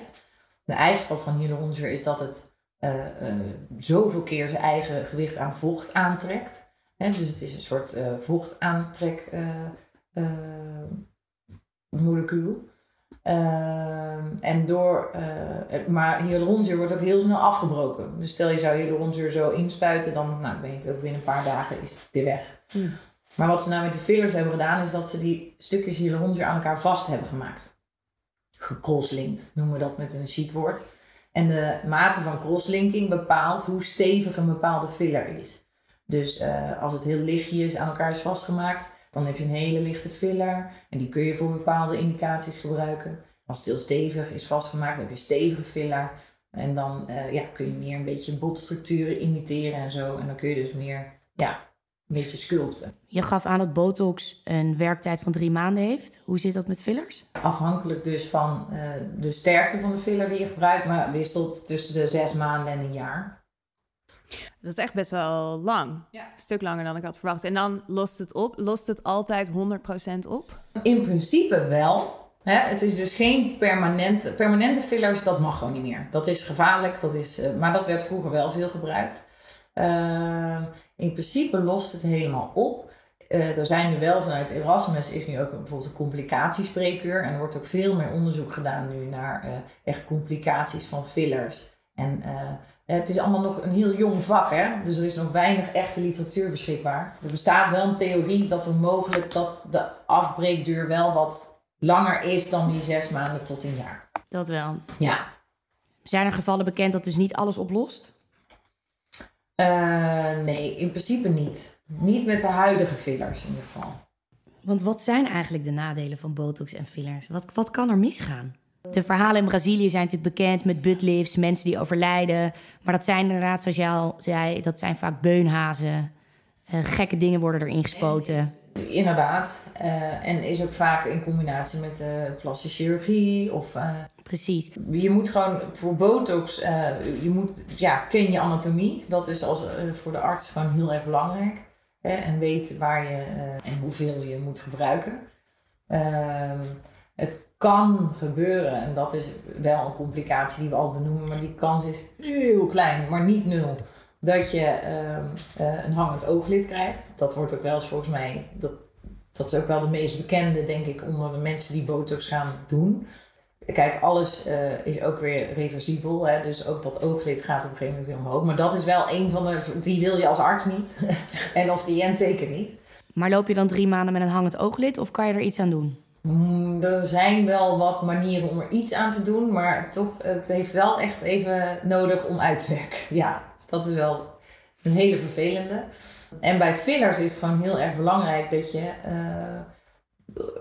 De eigenschap van hyaluronzuur is dat het eh, eh, zoveel keer zijn eigen gewicht aan vocht aantrekt. Hè? Dus het is een soort eh vochtaantrek molecuul. En door, maar hyaluronzuur wordt ook heel snel afgebroken. Dus stel je zou hyaluronzuur zo inspuiten, dan nou, ben je het ook binnen een paar dagen is het weer weg. Hmm. Maar wat ze nou met die fillers hebben gedaan, is dat ze die stukjes hyaluronzuur aan elkaar vast hebben gemaakt. Gecrosslinkt noemen we dat met een chic woord. En de mate van crosslinking bepaalt hoe stevig een bepaalde filler is. Dus eh, als het heel lichtjes aan elkaar is vastgemaakt, dan heb je een hele lichte filler. En die kun je voor bepaalde indicaties gebruiken. Als het heel stevig is vastgemaakt, dan heb je stevige filler. En dan eh, ja, kun je meer een beetje botstructuren imiteren en zo. En dan kun je dus meer, ja, een beetje sculpten. Je gaf aan dat botox een werktijd van drie maanden heeft. Hoe zit dat met fillers? Afhankelijk dus van eh, de sterkte van de filler die je gebruikt, maar wisselt tussen de zes maanden en een jaar. Dat is echt best wel lang. Een stuk langer dan ik had verwacht. En dan lost het op. Lost het altijd 100% op? In principe wel. Hè? Het is dus geen permanente, permanente fillers, dat mag gewoon niet meer. Dat is gevaarlijk, dat is, eh, maar dat werd vroeger wel veel gebruikt. Ehm, in principe lost het helemaal op. Eh, er zijn nu wel vanuit Erasmus is nu ook een- bijvoorbeeld een complicatiespreekuur. En er wordt ook veel meer onderzoek gedaan nu naar eh, echt complicaties van fillers. En eh, het is allemaal nog een heel jong vak, hè? dus er is nog weinig echte literatuur beschikbaar. Er bestaat wel een theorie dat er mogelijk dat de afbreekduur wel wat langer is dan die zes maanden tot een jaar. Dat wel. Ja. Zijn er gevallen bekend dat dus niet alles oplost? Eh, nee, in principe niet. Niet met de huidige fillers in ieder geval. Want wat zijn eigenlijk de nadelen van botox en fillers? Wat, wat kan er misgaan? De verhalen in Brazilië zijn natuurlijk bekend met buttlifts, mensen die overlijden. Maar dat zijn inderdaad, zoals jij al zei, dat zijn vaak beunhazen. Eh, gekke dingen worden erin gespoten. Inderdaad. Eh, en is ook vaak in combinatie met eh plastische chirurgie of... eh, Precies. Je moet gewoon voor botox, je moet, ja, ken je anatomie. Dat is als, voor de arts gewoon heel erg belangrijk. Hè? En weet waar je en hoeveel je moet gebruiken. Ehm, het kan gebeuren, en dat is wel een complicatie die we al benoemen, maar die kans is heel klein, maar niet nul. Dat je ehm, eh, een hangend ooglid krijgt. Dat wordt ook wel eens volgens mij, dat, dat is ook wel de meest bekende, denk ik, onder de mensen die botox gaan doen. Kijk, alles eh, is ook weer reversibel. Hè? Dus ook dat ooglid gaat op een gegeven moment weer omhoog. Maar dat is wel een van de... Die wil je als arts niet. en als cliënt zeker niet. Maar loop je dan drie maanden met een hangend ooglid of kan je er iets aan doen? Mm, er zijn wel wat manieren om er iets aan te doen. Maar toch, het heeft wel echt even nodig om uit te werken. Ja, dat is wel een hele vervelende. En bij fillers is het gewoon heel erg belangrijk dat je... eh,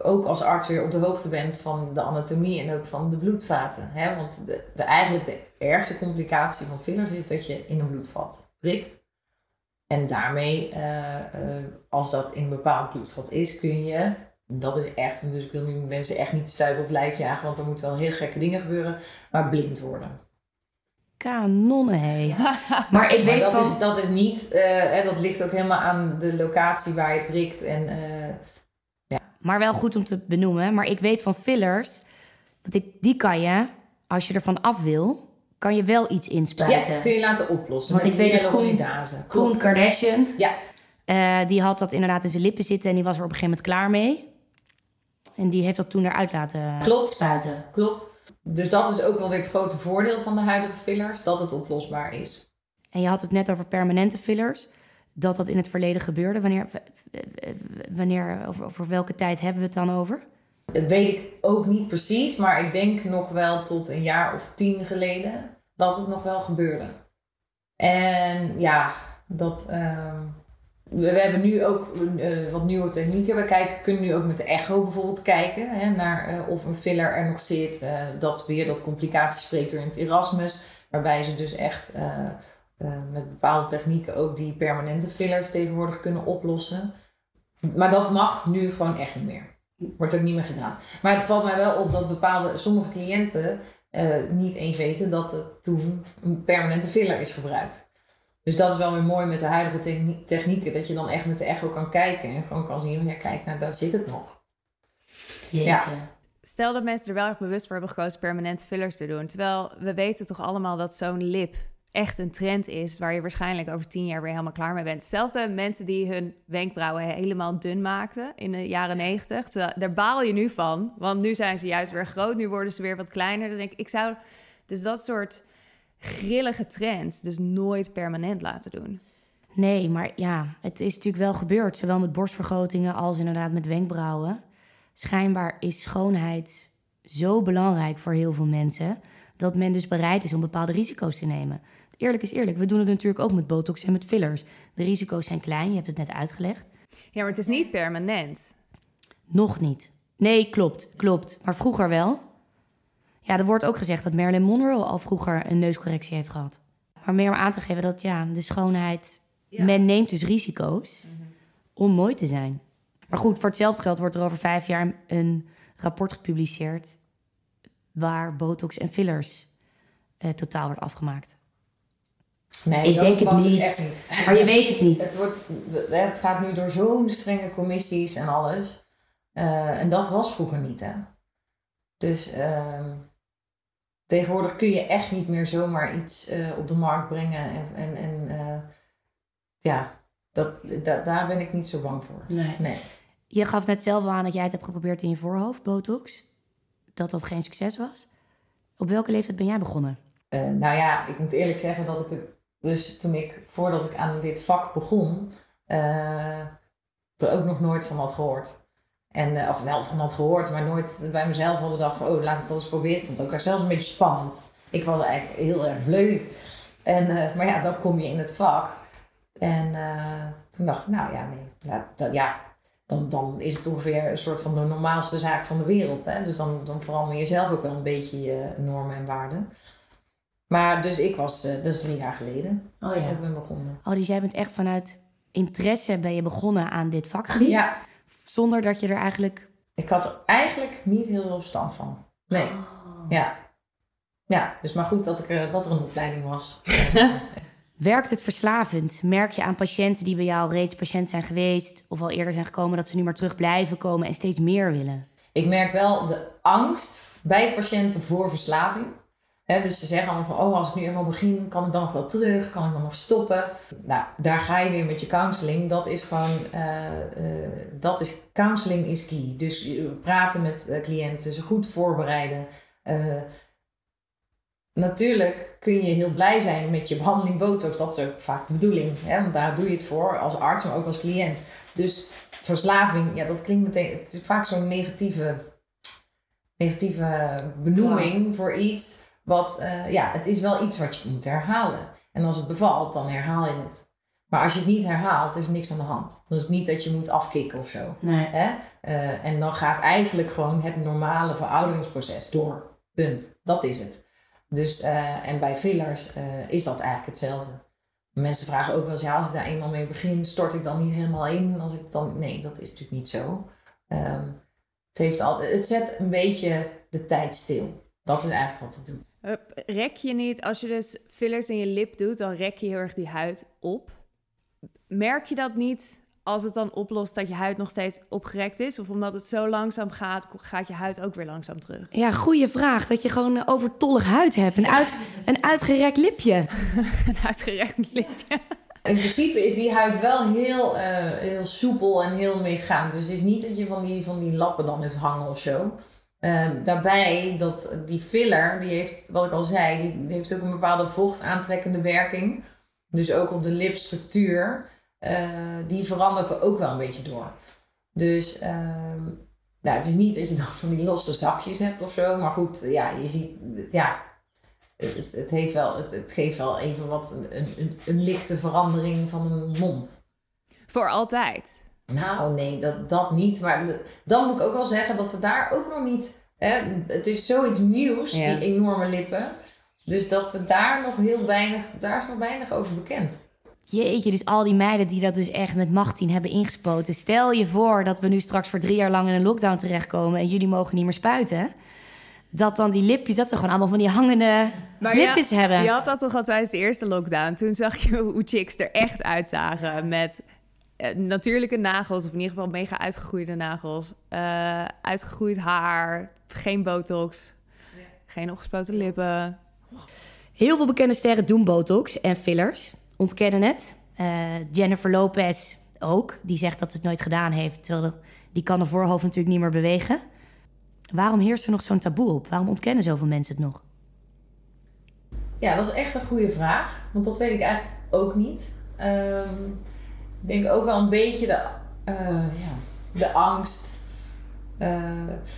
ook als arts weer op de hoogte bent van de anatomie en ook van de bloedvaten. Hè? Want de, de, eigenlijk de ergste complicatie van fillers is dat je in een bloedvat prikt. En daarmee, eh, eh, als dat in een bepaald bloedvat is, kun je, dat is echt, dus ik wil nu mensen echt niet stuipen op het lijf jagen, want er moeten wel heel gekke dingen gebeuren, maar blind worden. Kanonnen, hé. Maar ik Maar weet dat, van... is, dat is niet, eh, hè, dat ligt ook helemaal aan de locatie waar je prikt en... eh, maar wel goed om te benoemen. Maar ik weet van fillers, dat ik, die kan je, als je ervan af wil, kan je wel iets inspuiten. Ja, kun je laten oplossen. Want ik weet dat Koen. Koen. Kardashian, Ja, eh, die had dat inderdaad in zijn lippen zitten en die was er op een gegeven moment klaar mee. En die heeft dat toen eruit laten Klopt. spuiten. klopt. Dus dat is ook wel weer het grote voordeel van de huidige fillers, dat het oplosbaar is. En je had het net over permanente fillers. Dat dat in het verleden gebeurde. Wanneer, wanneer over, over welke tijd hebben we het dan over? Dat weet ik ook niet precies, maar ik denk nog wel tot een jaar of tien geleden dat het nog wel gebeurde. En ja, dat, ehm, we, hebben nu ook eh, wat nieuwe technieken. We kijken, kunnen nu ook met de echo bijvoorbeeld kijken hè, naar eh, of een filler er nog zit. Eh, dat weer dat complicatiespreker in het Erasmus, waarbij ze dus echt met bepaalde technieken ook die permanente fillers tegenwoordig kunnen oplossen. Maar dat mag nu gewoon echt niet meer. Wordt ook niet meer gedaan. Maar het valt mij wel op dat bepaalde, sommige cliënten niet eens weten dat er toen een permanente filler is gebruikt. Dus dat is wel weer mooi met de huidige technie- technieken, dat je dan echt met de echo kan kijken en gewoon kan zien, ja kijk, nou daar zit het nog. Jeetje. Stel dat mensen er wel erg bewust voor hebben gekozen permanente fillers te doen. Terwijl we weten toch allemaal dat zo'n lip echt een trend is... waar je waarschijnlijk over tien jaar weer helemaal klaar mee bent. Hetzelfde mensen die hun wenkbrauwen helemaal dun maakten in de jaren negentig. Daar baal je nu van, want nu zijn ze juist weer groot. Nu worden ze weer wat kleiner. Dan denk ik, ik zou dus dat soort grillige trends dus nooit permanent laten doen. Nee, maar ja, het is natuurlijk wel gebeurd. Zowel met borstvergrotingen als inderdaad met wenkbrauwen. Schijnbaar is schoonheid zo belangrijk voor heel veel mensen... dat men dus bereid is om bepaalde risico's te nemen. Eerlijk is eerlijk, we doen het natuurlijk ook met botox en met fillers. De risico's zijn klein, je hebt het net uitgelegd. Ja, maar het is niet permanent. Nog niet. Nee, klopt, klopt. Maar vroeger wel. Ja, er wordt ook gezegd dat Marilyn Monroe al vroeger een neuscorrectie heeft gehad. Maar meer om aan te geven dat ja, de schoonheid... Men neemt dus risico's om mooi te zijn. Maar goed, voor hetzelfde geld wordt er over vijf jaar een rapport gepubliceerd... waar botox en fillers eh, totaal wordt afgemaakt. Nee, Ik dat denk het niet. Maar je weet het niet. Het, wordt, het gaat nu door zo'n strenge commissies en alles. Eh, en dat was vroeger niet, hè. Dus ehm, tegenwoordig kun je echt niet meer zomaar iets eh, op de markt brengen. En, en, en eh, ja, dat, da- daar ben ik niet zo bang voor. Nee. Nee. Je gaf net zelf al aan dat jij het hebt geprobeerd in je voorhoofd, botox. Dat dat geen succes was. Op welke leeftijd ben jij begonnen? Eh, nou ja, ik moet eerlijk zeggen dat ik het dus toen ik, voordat ik aan dit vak begon, eh, er ook nog nooit van had gehoord. En, eh, of wel van had gehoord, maar nooit bij mezelf had bedacht van, oh, laat ik dat eens proberen. Ik vond het ook zelfs een beetje spannend. Ik was eigenlijk heel erg bleu. En, eh, maar ja, dan kom je in het vak. En eh, toen dacht ik, nou ja, nee, ja, dat, ja dan, dan is het ongeveer een soort van de normaalste zaak van de wereld. Hè? Dus dan, dan verander je zelf ook wel een beetje je normen en waarden. Maar dus ik was, dat is drie jaar geleden, Oh dat ik ben begonnen. Oh, dus jij bent echt vanuit interesse ben je begonnen aan dit vakgebied? Ja, Zonder dat je er eigenlijk... ik had er eigenlijk niet heel veel verstand van. Nee, ja. Ja, dus maar goed dat, ik, er- dat er een opleiding was. Werkt het verslavend? Merk je aan patiënten die bij jou reeds patiënt zijn geweest... of al eerder zijn gekomen dat ze nu maar terug blijven komen... en steeds meer willen? Ik merk wel de angst bij patiënten voor verslaving. Dus ze zeggen allemaal van, oh, als ik nu eenmaal begin, kan ik dan nog wel terug? Kan ik dan nog stoppen? Nou, daar ga je weer met je counseling. Dat is gewoon, eh, eh, dat is, counseling is key. Dus je- praten met eh, cliënten, ze goed voorbereiden. Eh, natuurlijk kun je heel blij zijn met je behandeling botox. Dat is ook vaak de bedoeling. Hè? Want daar doe je het voor als arts, maar ook als cliënt. Dus verslaving, ja, dat klinkt meteen. Het is vaak zo'n negatieve, negatieve benoeming voor iets. Wat, eh, ja, het is wel iets wat je moet herhalen. En als het bevalt, dan herhaal je het. Maar als je het niet herhaalt, is er niks aan de hand. Dan is het niet dat je moet afkicken of zo. Nee. Hè? Eh, en dan gaat eigenlijk gewoon het normale verouderingsproces door. Punt. Dat is het. Dus, eh, en bij fillers is dat eigenlijk hetzelfde. Mensen vragen ook wel eens, ja, als ik daar eenmaal mee begin, stort ik dan niet helemaal in? Als ik dan... Nee, dat is natuurlijk niet zo. Ehm, het, heeft al, het zet een beetje de tijd stil. Dat is eigenlijk wat het doet. Rek je niet, als je dus fillers in je lip doet, dan rek je heel erg die huid op. Merk je dat niet als het dan oplost dat je huid nog steeds opgerekt is? Of omdat het zo langzaam gaat, gaat je huid ook weer langzaam terug? Ja, goede vraag. Dat je gewoon een overtollig huid hebt. Een, uit, een uitgerekt lipje. een uitgerekt lipje. In principe is die huid wel heel, eh, heel soepel en heel meegaand. Dus het is niet dat je van die, van die lappen dan hebt hangen of zo. Ehm, daarbij, dat die filler, die heeft, wat ik al zei, die heeft ook een bepaalde vochtaantrekkende werking. Dus ook op de lipstructuur. Uh, die verandert er ook wel een beetje door. Dus ehm, nou, het is niet dat je dan van die losse zakjes hebt of zo. Maar goed, ja, je ziet, ja, het, het, heeft wel, het, het, geeft wel even wat een, een, een, lichte verandering van een mond. Voor altijd? Nou, nee, dat, dat niet. Maar dan moet ik ook wel zeggen dat we daar ook nog niet. Hè, het is zoiets nieuws, die enorme lippen. Dus dat we daar nog heel weinig, daar is nog weinig over bekend. Jeetje, dus al die meiden die dat dus echt met machttien hebben ingespoten. Stel je voor dat we nu straks voor drie jaar lang in een lockdown terechtkomen en jullie mogen niet meer spuiten dat dan die lipjes, dat ze gewoon allemaal van die hangende maar lipjes hebben. Je had dat toch al tijdens de eerste lockdown. Toen zag je hoe chicks er echt uitzagen met natuurlijke nagels, of in ieder geval mega uitgegroeide nagels, uh, uitgegroeid haar, geen botox, geen opgespoten lippen. Heel veel bekende sterren doen botox en fillers, ontkennen het. Uh, Jennifer Lopez ook, die zegt dat ze het nooit gedaan heeft, terwijl die kan de voorhoofd natuurlijk niet meer bewegen. Waarom heerst er nog zo'n taboe op? Waarom ontkennen zoveel mensen het nog? Ja, dat is echt een goede vraag. Want dat weet ik eigenlijk ook niet. Um, ik denk ook wel een beetje de, uh, ja, de angst. Uh,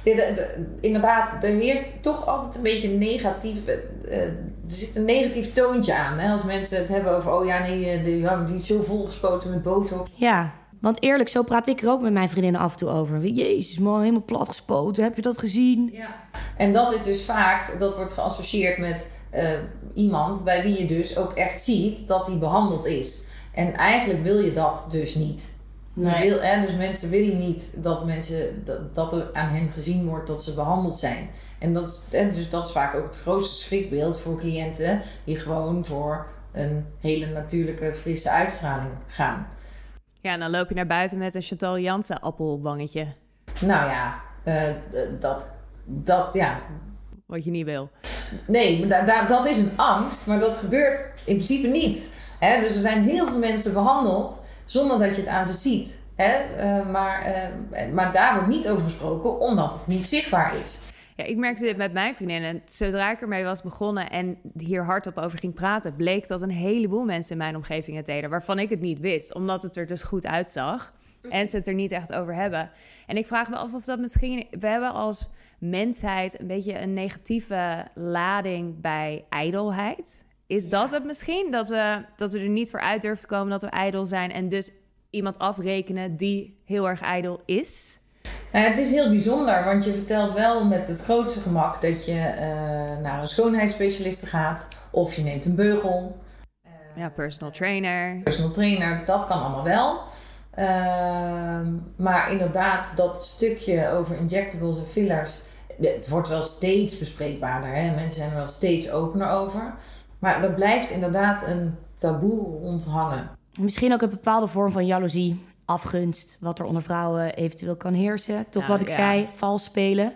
de, de, inderdaad, er heerst toch altijd een beetje negatief. Uh, er zit een negatief toontje aan. Hè? Als mensen het hebben over, oh ja, nee, die, die is zo volgespoten met botox. Ja, want eerlijk, zo praat ik er ook met mijn vriendinnen af en toe over. Jezus, man, helemaal plat gespoten. Heb je dat gezien? Ja. En dat is dus vaak, dat wordt geassocieerd met uh, iemand bij wie je dus ook echt ziet dat hij behandeld is. En eigenlijk wil je dat dus niet. Nee. Wil, hè, dus mensen willen niet dat, mensen, dat, dat er aan hen gezien wordt dat ze behandeld zijn. En dat is, hè, dus dat is vaak ook het grootste schrikbeeld voor cliënten die gewoon voor een hele natuurlijke, frisse uitstraling gaan. Ja, en dan loop je naar buiten met een Chantal Jansen appelwangetje. Nou ja, uh, dat, dat, ja. Wat je niet wil. Nee, da, da, dat is een angst, maar dat gebeurt in principe niet. Hè? Dus er zijn heel veel mensen behandeld zonder dat je het aan ze ziet. Hè? Uh, maar, uh, maar daar wordt niet over gesproken, omdat het niet zichtbaar is. Ja, ik merkte dit met mijn vriendinnen. Zodra ik ermee was begonnen en hier hardop over ging praten, bleek dat een heleboel mensen in mijn omgeving het deden, waarvan ik het niet wist, omdat het er dus goed uitzag en ze het er niet echt over hebben. En ik vraag me af of dat misschien. We hebben als mensheid een beetje een negatieve lading bij ijdelheid. Is dat het misschien? Dat we, dat we er niet voor uit durven te komen dat we ijdel zijn en dus iemand afrekenen die heel erg ijdel is? Nou, het is heel bijzonder, want je vertelt wel met het grootste gemak dat je uh, naar een schoonheidsspecialiste gaat of je neemt een beugel. Uh, ja, personal trainer. Personal trainer, dat kan allemaal wel. Uh, maar inderdaad, dat stukje over injectables en fillers, het wordt wel steeds bespreekbaarder. Hè? Mensen zijn er wel steeds opener over. Maar er blijft inderdaad een taboe rondhangen. Misschien ook een bepaalde vorm van jaloezie afgunst, wat er onder vrouwen eventueel kan heersen. Toch wat ik zei, vals spelen.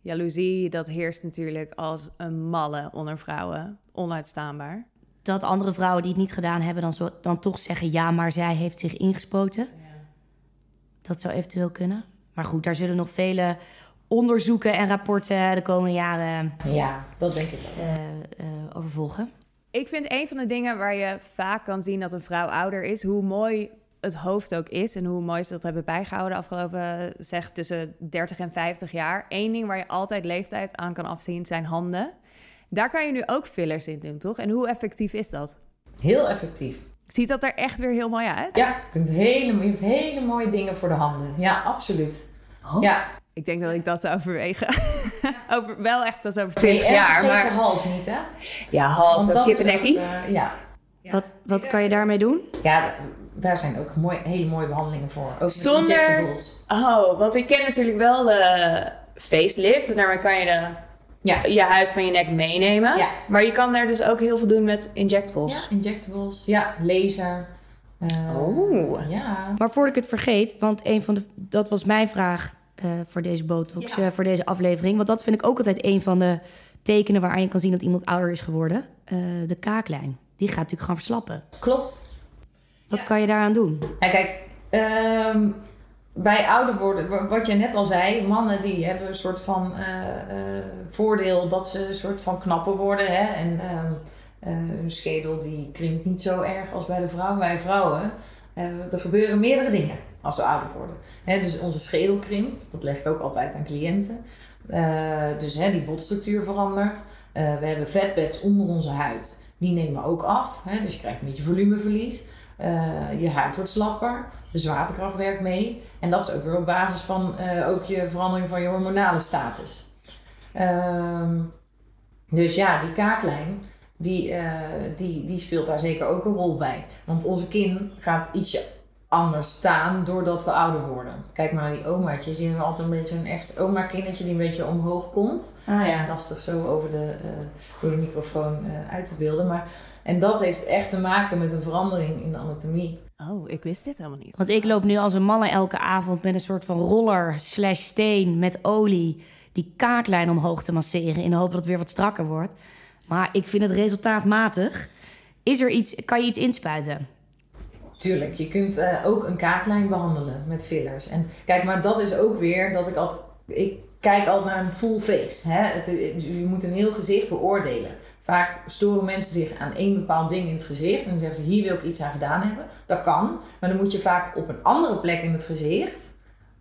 Jaloezie, dat heerst natuurlijk als een malle onder vrouwen. Onuitstaanbaar. Dat andere vrouwen die het niet gedaan hebben, dan, zo, dan toch zeggen: ja, maar zij heeft zich ingespoten. Ja. Dat zou eventueel kunnen. Maar goed, daar zullen nog vele onderzoeken en rapporten de komende jaren. Ja, dat denk ik wel. Uh, uh, over volgen. Ik vind een van de dingen waar je vaak kan zien dat een vrouw ouder is, hoe mooi het hoofd ook is en hoe mooi ze dat hebben bijgehouden afgelopen, zeg, tussen 30 en 50 jaar. Eén ding waar je altijd leeftijd aan kan afzien zijn handen. Daar kan je nu ook fillers in doen, toch? En hoe effectief is dat? Heel effectief. Ziet dat er echt weer heel mooi uit? Ja, je kunt hele, je hebt hele mooie dingen voor de handen. Ja, absoluut. Oh. Ja. Ik denk dat ik dat zou overwegen. over, wel echt pas over 20 jaar. Maar hals niet, hè? Ja, hals, kippennekkie. Uh, ja. Wat, wat kan je daarmee doen? Ja, daar zijn ook mooi, hele mooie behandelingen voor. Ook Zonder. Oh, want ik ken natuurlijk wel de facelift. En daarmee kan je de, ja. je huid van je nek meenemen. Ja. Maar je kan daar dus ook heel veel doen met injectables. Ja, injectables. Ja, laser. Eh, Oh. Ja. Maar voordat ik het vergeet, want een van de, dat was mijn vraag eh, voor deze botox, eh, voor deze aflevering. Want dat vind ik ook altijd een van de tekenen waaraan je kan zien dat iemand ouder is geworden. Eh, de kaaklijn. Die gaat natuurlijk gaan verslappen. Klopt. Wat kan je daaraan doen? Ja, kijk, ehm, bij ouder worden, wa- wat je net al zei, mannen die hebben een soort van voordeel dat ze een soort van knapper worden. Hè? En ehm, eh, hun schedel die krimpt niet zo erg als bij de vrouw. Bij vrouwen, er gebeuren meerdere dingen als we ouder worden. Dus onze schedel krimpt, dat leg ik ook altijd aan cliënten. Eh, dus die botstructuur verandert. Eh, we hebben vetpads onder onze huid. Die nemen ook af. Dus je krijgt een beetje volumeverlies. Eh, je huid wordt slapper. De zwaartekracht werkt mee. En dat is ook weer op basis van ook je verandering van je hormonale status. Ehm, dus ja, die kaaklijn, die, die, die speelt daar zeker ook een rol bij. Want onze kin gaat ietsje anders staan doordat we ouder worden. Kijk maar naar die omaatjes. Die hebben altijd een beetje een echt oma-kinnetje die een beetje omhoog komt. Ah ja. Lastig zo over de, eh, door de microfoon eh, uit te beelden. Maar, en dat heeft echt te maken met een verandering in de anatomie. Oh, ik wist dit helemaal niet. Want ik loop nu als een mannen elke avond met een soort van roller slash steen met olie die kaaklijn omhoog te masseren in de hoop dat het weer wat strakker wordt. Maar ik vind het resultaat matig. Is er iets, kan je iets inspuiten? Tuurlijk, je kunt eh, ook een kaaklijn behandelen met fillers. En kijk, maar dat is ook weer dat ik altijd. Ik kijk altijd naar een full face. Hè? Het, je moet een heel gezicht beoordelen. Vaak storen mensen zich aan één bepaald ding in het gezicht. En dan zeggen ze: hier wil ik iets aan gedaan hebben. Dat kan. Maar dan moet je vaak op een andere plek in het gezicht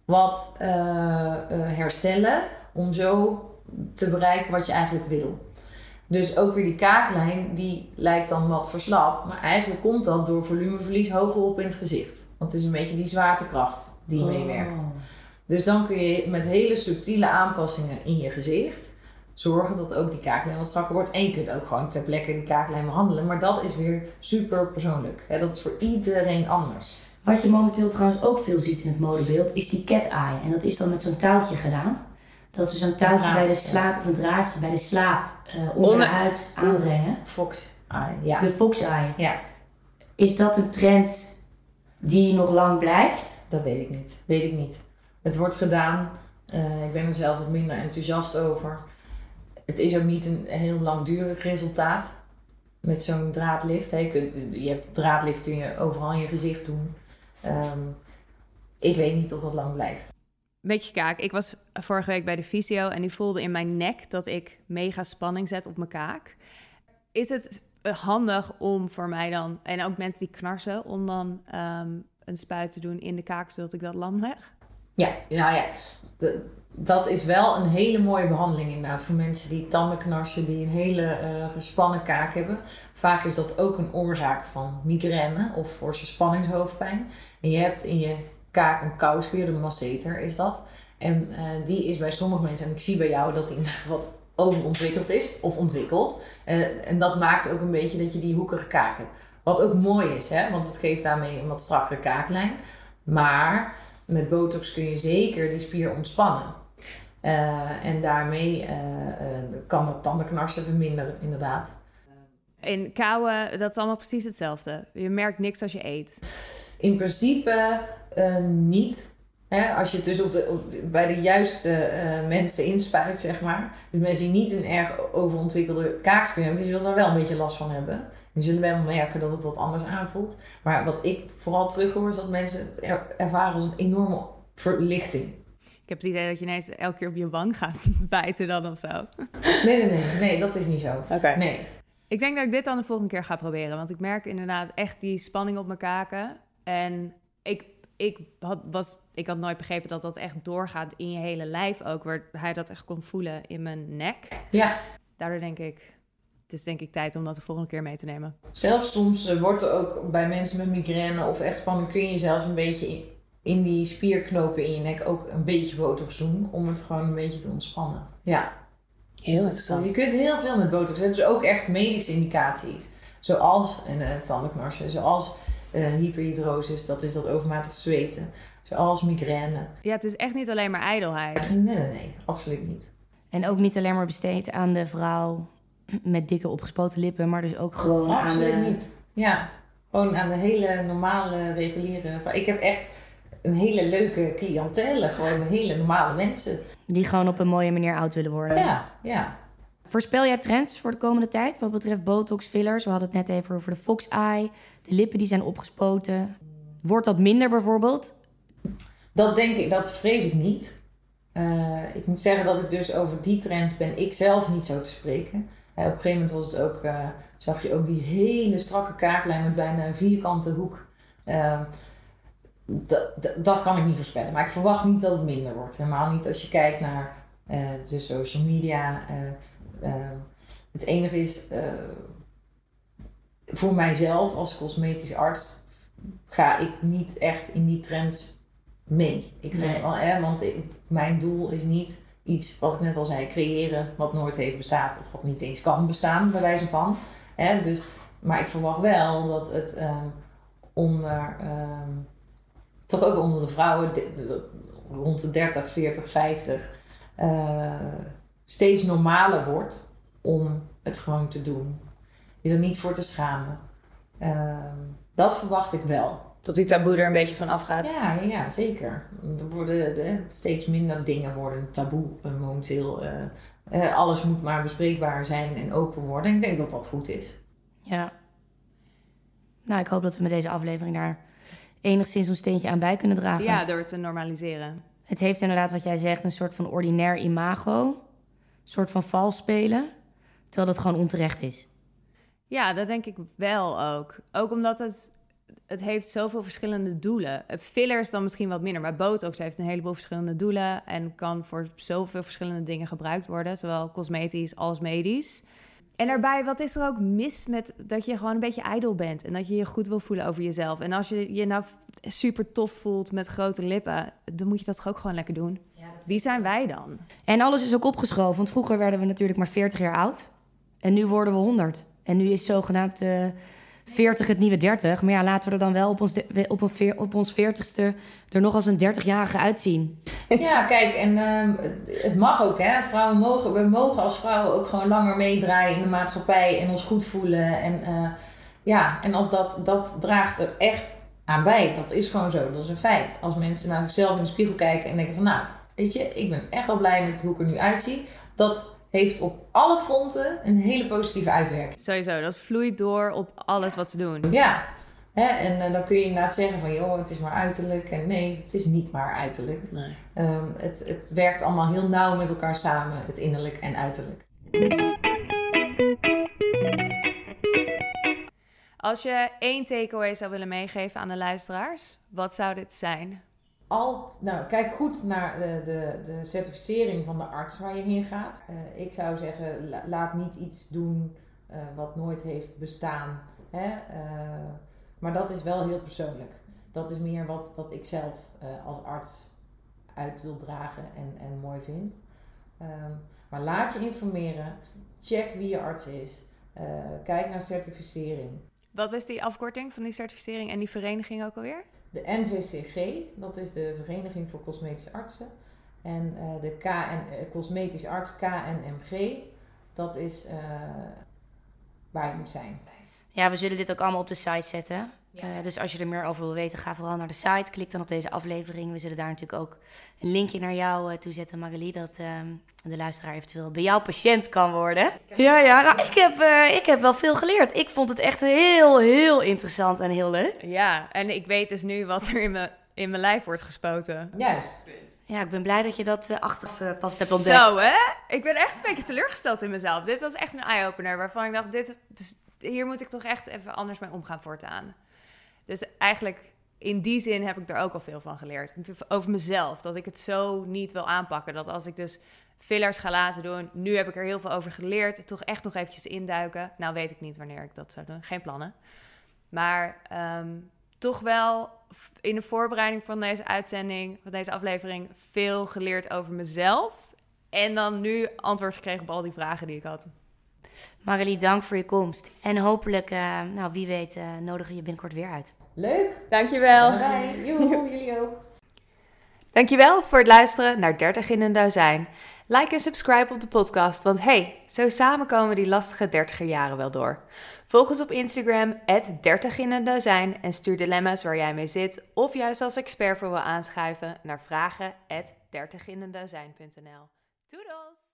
wat eh, eh, herstellen. Om zo te bereiken wat je eigenlijk wil. Dus ook weer die kaaklijn, die lijkt dan wat verslapt. Maar eigenlijk komt dat door volumeverlies hoger op in het gezicht. Want het is een beetje die zwaartekracht die meewerkt. Dus dan kun je met hele subtiele aanpassingen in je gezicht zorgen dat ook die kaaklijn wat strakker wordt. En je kunt ook gewoon ter plekke die kaaklijn behandelen. Maar dat is weer super persoonlijk. Dat is voor iedereen anders. Wat je momenteel trouwens ook veel ziet in het modebeeld is die cat eye. En dat is dan met zo'n touwtje gedaan. Dat ze zo'n touwtje bij de slaap, of een draadje bij de slaap eh, onder Onder- de huid aanbrengen. Fox Eye, ja. De fox eye. Ja, Is dat een trend die nog lang blijft? dat weet ik niet. Weet ik niet. Het wordt gedaan. Eh, ik ben er zelf wat minder enthousiast over. Het is ook niet een heel langdurig resultaat met zo'n draadlift. hè. Je, kunt, je hebt draadlift kun je overal in je gezicht doen. Ehm, ik weet niet of dat lang blijft. Beetje kaak. Ik was vorige week bij de fysio en die voelde in mijn nek dat ik mega spanning zet op mijn kaak. Is het handig om voor mij dan, en ook mensen die knarsen, om dan ehm, een spuit te doen in de kaak zodat ik dat lam leg? Ja, nou ja, dat is wel een hele mooie behandeling inderdaad voor mensen die tanden knarsen, die een hele eh, gespannen kaak hebben. Vaak is dat ook een oorzaak van migraine of forse spanningshoofdpijn. En je hebt in je kaak een kouspier, de masseter is dat. En eh, die is bij sommige mensen, en ik zie bij jou dat die inderdaad wat overontwikkeld is of ontwikkeld. Eh, en dat maakt ook een beetje dat je die hoekige kaak hebt. Wat ook mooi is, hè? want het geeft daarmee een wat strakkere kaaklijn. Maar met botox kun je zeker die spier ontspannen. Eh, en daarmee kan dat tandenknarsen verminderen, inderdaad. In kauwen, dat is allemaal precies hetzelfde. Je merkt niks als je eet. In principe eh, niet. Hè, als je het dus op de, op de- bij de juiste eh, mensen inspuit, zeg maar. Dus mensen die niet een erg overontwikkelde kaakspier hebben, die zullen daar wel een beetje last van hebben. Die zullen wel merken dat het wat anders aanvoelt. Maar wat ik vooral terughoor, is dat mensen het er- ervaren als een enorme verlichting. Ik heb het idee dat je ineens elke keer op je wang gaat bijten dan of zo. Nee, nee, nee, nee, dat is niet zo. Oké. Nee. Ik denk dat ik dit dan de volgende keer ga proberen. Want ik merk inderdaad echt die spanning op mijn kaken. En ik, ik, had, was, ik had nooit begrepen dat dat echt doorgaat in je hele lijf ook. Waar hij dat echt kon voelen in mijn nek. Ja, Daardoor denk ik, het is denk ik tijd om dat de volgende keer mee te nemen. Zelfs soms eh, wordt er ook bij mensen met migraine of echt spanning kun je zelfs een beetje in, in die spierknopen in je nek ook een beetje botox doen om het gewoon een beetje te ontspannen. Ja. Heel Dus interessant. Je kunt heel veel met botox. Het is ook echt medische indicaties. Zoals een eh, tandenknarsen, zoals hyperhidrosis, dat is dat overmatig zweten. Zoals migraine. Ja, het is echt niet alleen maar ijdelheid. Nee, nee, nee, absoluut niet. En ook niet alleen maar besteed aan de vrouw met dikke opgespoten lippen, maar dus ook gewoon aan Absoluut de... niet. Ja. Gewoon aan de hele normale, reguliere... Ik heb echt een hele leuke cliëntele. Gewoon hele normale mensen. Die gewoon op een mooie manier oud willen worden. Ja, ja. Voorspel jij trends voor de komende tijd wat betreft botox, fillers? We hadden het net even over de fox eye. De lippen die zijn opgespoten. Wordt dat minder bijvoorbeeld? Dat denk ik, dat vrees ik niet. Uh, ik moet zeggen dat ik dus over die trends ben ik zelf niet zo te spreken. Uh, op een gegeven moment was het ook, uh, zag je ook die hele strakke kaaklijn met bijna een vierkante hoek. dat kan ik niet voorspellen. Maar ik verwacht niet dat het minder wordt. Helemaal niet als je kijkt naar de social media. Het enige is, voor mijzelf als cosmetisch arts ga ik niet echt in die trends mee. Ik vind wel, hè, want ik, mijn doel is niet iets, wat ik net al zei, creëren wat nooit heeft bestaan of wat niet eens kan bestaan, bij wijze van. Hè, dus, maar ik verwacht wel dat het um, onder, um, toch ook onder de vrouwen, de, rond de 30, 40, 50, uh, steeds normaler wordt om het gewoon te doen. Je er niet voor te schamen. Uh, dat verwacht ik wel. Dat die taboe er een beetje van afgaat. Ja, ja zeker. Er worden de, steeds minder dingen worden taboe uh, momenteel. Uh, uh, alles moet maar bespreekbaar zijn en open worden. Ik denk dat dat goed is. Ja. Nou, ik hoop dat we met deze aflevering daar enigszins een steentje aan bij kunnen dragen. Ja, door het te normaliseren. Het heeft inderdaad, wat jij zegt, een soort van ordinair imago. Soort van vals spelen. Terwijl dat gewoon onterecht is. Ja, dat denk ik wel ook. Ook omdat het, het heeft zoveel verschillende doelen. Fillers dan misschien wat minder, maar botox heeft een heleboel verschillende doelen en kan voor zoveel verschillende dingen gebruikt worden, zowel cosmetisch als medisch. En daarbij, wat is er ook mis met dat je gewoon een beetje ijdel bent en dat je je goed wil voelen over jezelf. En als je je nou super tof voelt met grote lippen, dan moet je dat ook gewoon lekker doen. Wie zijn wij dan? En alles is ook opgeschoven, want vroeger werden we natuurlijk maar 40 jaar oud en nu worden we 100. En nu is zogenaamd uh, 40 het nieuwe 30. Maar ja, laten we er dan wel op ons, op, een op ons 40ste er nog als een 30-jarige uitzien. Ja, kijk, en uh, het mag ook, hè. Vrouwen mogen, we mogen als vrouwen ook gewoon langer meedraaien in de maatschappij en ons goed voelen. En uh, ja, en als dat, dat draagt er echt aan bij. Dat is gewoon zo, dat is een feit. Als mensen naar zichzelf in de spiegel kijken en denken van, nou, weet je, ik ben echt wel blij met hoe ik er nu uitzie. Dat heeft op alle fronten een hele positieve uitwerking. Sowieso, dat vloeit door op alles wat ze doen. Ja, Hè? en uh, dan kun je inderdaad zeggen van, joh, het is maar uiterlijk. En nee, het is niet maar uiterlijk. Nee. Um, het, het werkt allemaal heel nauw met elkaar samen, het innerlijk en uiterlijk. Als je één takeaway zou willen meegeven aan de luisteraars, wat zou dit zijn? Nou, kijk goed naar de, de, de certificering van de arts waar je heen gaat. Uh, ik zou zeggen, laat niet iets doen uh, wat nooit heeft bestaan. Hè? Uh, maar dat is wel heel persoonlijk. Dat is meer wat, wat ik zelf als arts uit wil dragen en, en mooi vind. Um, maar laat je informeren. Check wie je arts is. kijk naar certificering. Wat was die afkorting van die certificering en die vereniging ook alweer? De NVCG, dat is de Vereniging voor Cosmetische Artsen. En uh, de KN, uh, Cosmetisch Arts KNMG, dat is uh, waar je moet zijn. Ja, we zullen dit ook allemaal op de site zetten. Ja. dus als je er meer over wil weten, ga vooral naar de site. Klik dan op deze aflevering. We zullen daar natuurlijk ook een linkje naar jou toe zetten, Magali. Dat ehm, de luisteraar eventueel bij jouw patiënt kan worden. Ja, ja. Nou, ik, heb, uh, ik heb wel veel geleerd. Ik vond het echt heel, heel interessant en heel leuk. Ja, en ik weet dus nu wat er in mijn, in mijn lijf wordt gespoten. Juist. Ja, ik ben blij dat je dat uh, achter pas hebt ontdekt. Zo, hè? Ik ben echt een beetje teleurgesteld in mezelf. Dit was echt een eye-opener waarvan ik dacht, dit, hier moet ik toch echt even anders mee omgaan voortaan. Dus eigenlijk in die zin heb ik er ook al veel van geleerd. Over mezelf. Dat ik het zo niet wil aanpakken. Dat als ik dus fillers ga laten doen. Nu heb ik er heel veel over geleerd. Toch echt nog eventjes induiken. Nou weet ik niet wanneer ik dat zou doen. Geen plannen. Maar um, toch wel in de voorbereiding van deze uitzending, van deze aflevering, veel geleerd over mezelf. En dan nu antwoord gekregen op al die vragen die ik had. Magali, dank voor je komst. En hopelijk, uh, nou wie weet, uh, nodigen je binnenkort weer uit. Leuk. Dankjewel. Bye. Joe, jullie ook. Dankjewel voor het luisteren naar 30 in een dozijn. Like en subscribe op de podcast, want hey, zo samen komen we die lastige dertiger jaren wel door. Volg ons op Instagram, 30 in een en stuur dilemma's waar jij mee zit of juist als expert voor wil aanschuiven naar vragen 30 in een. Doedels!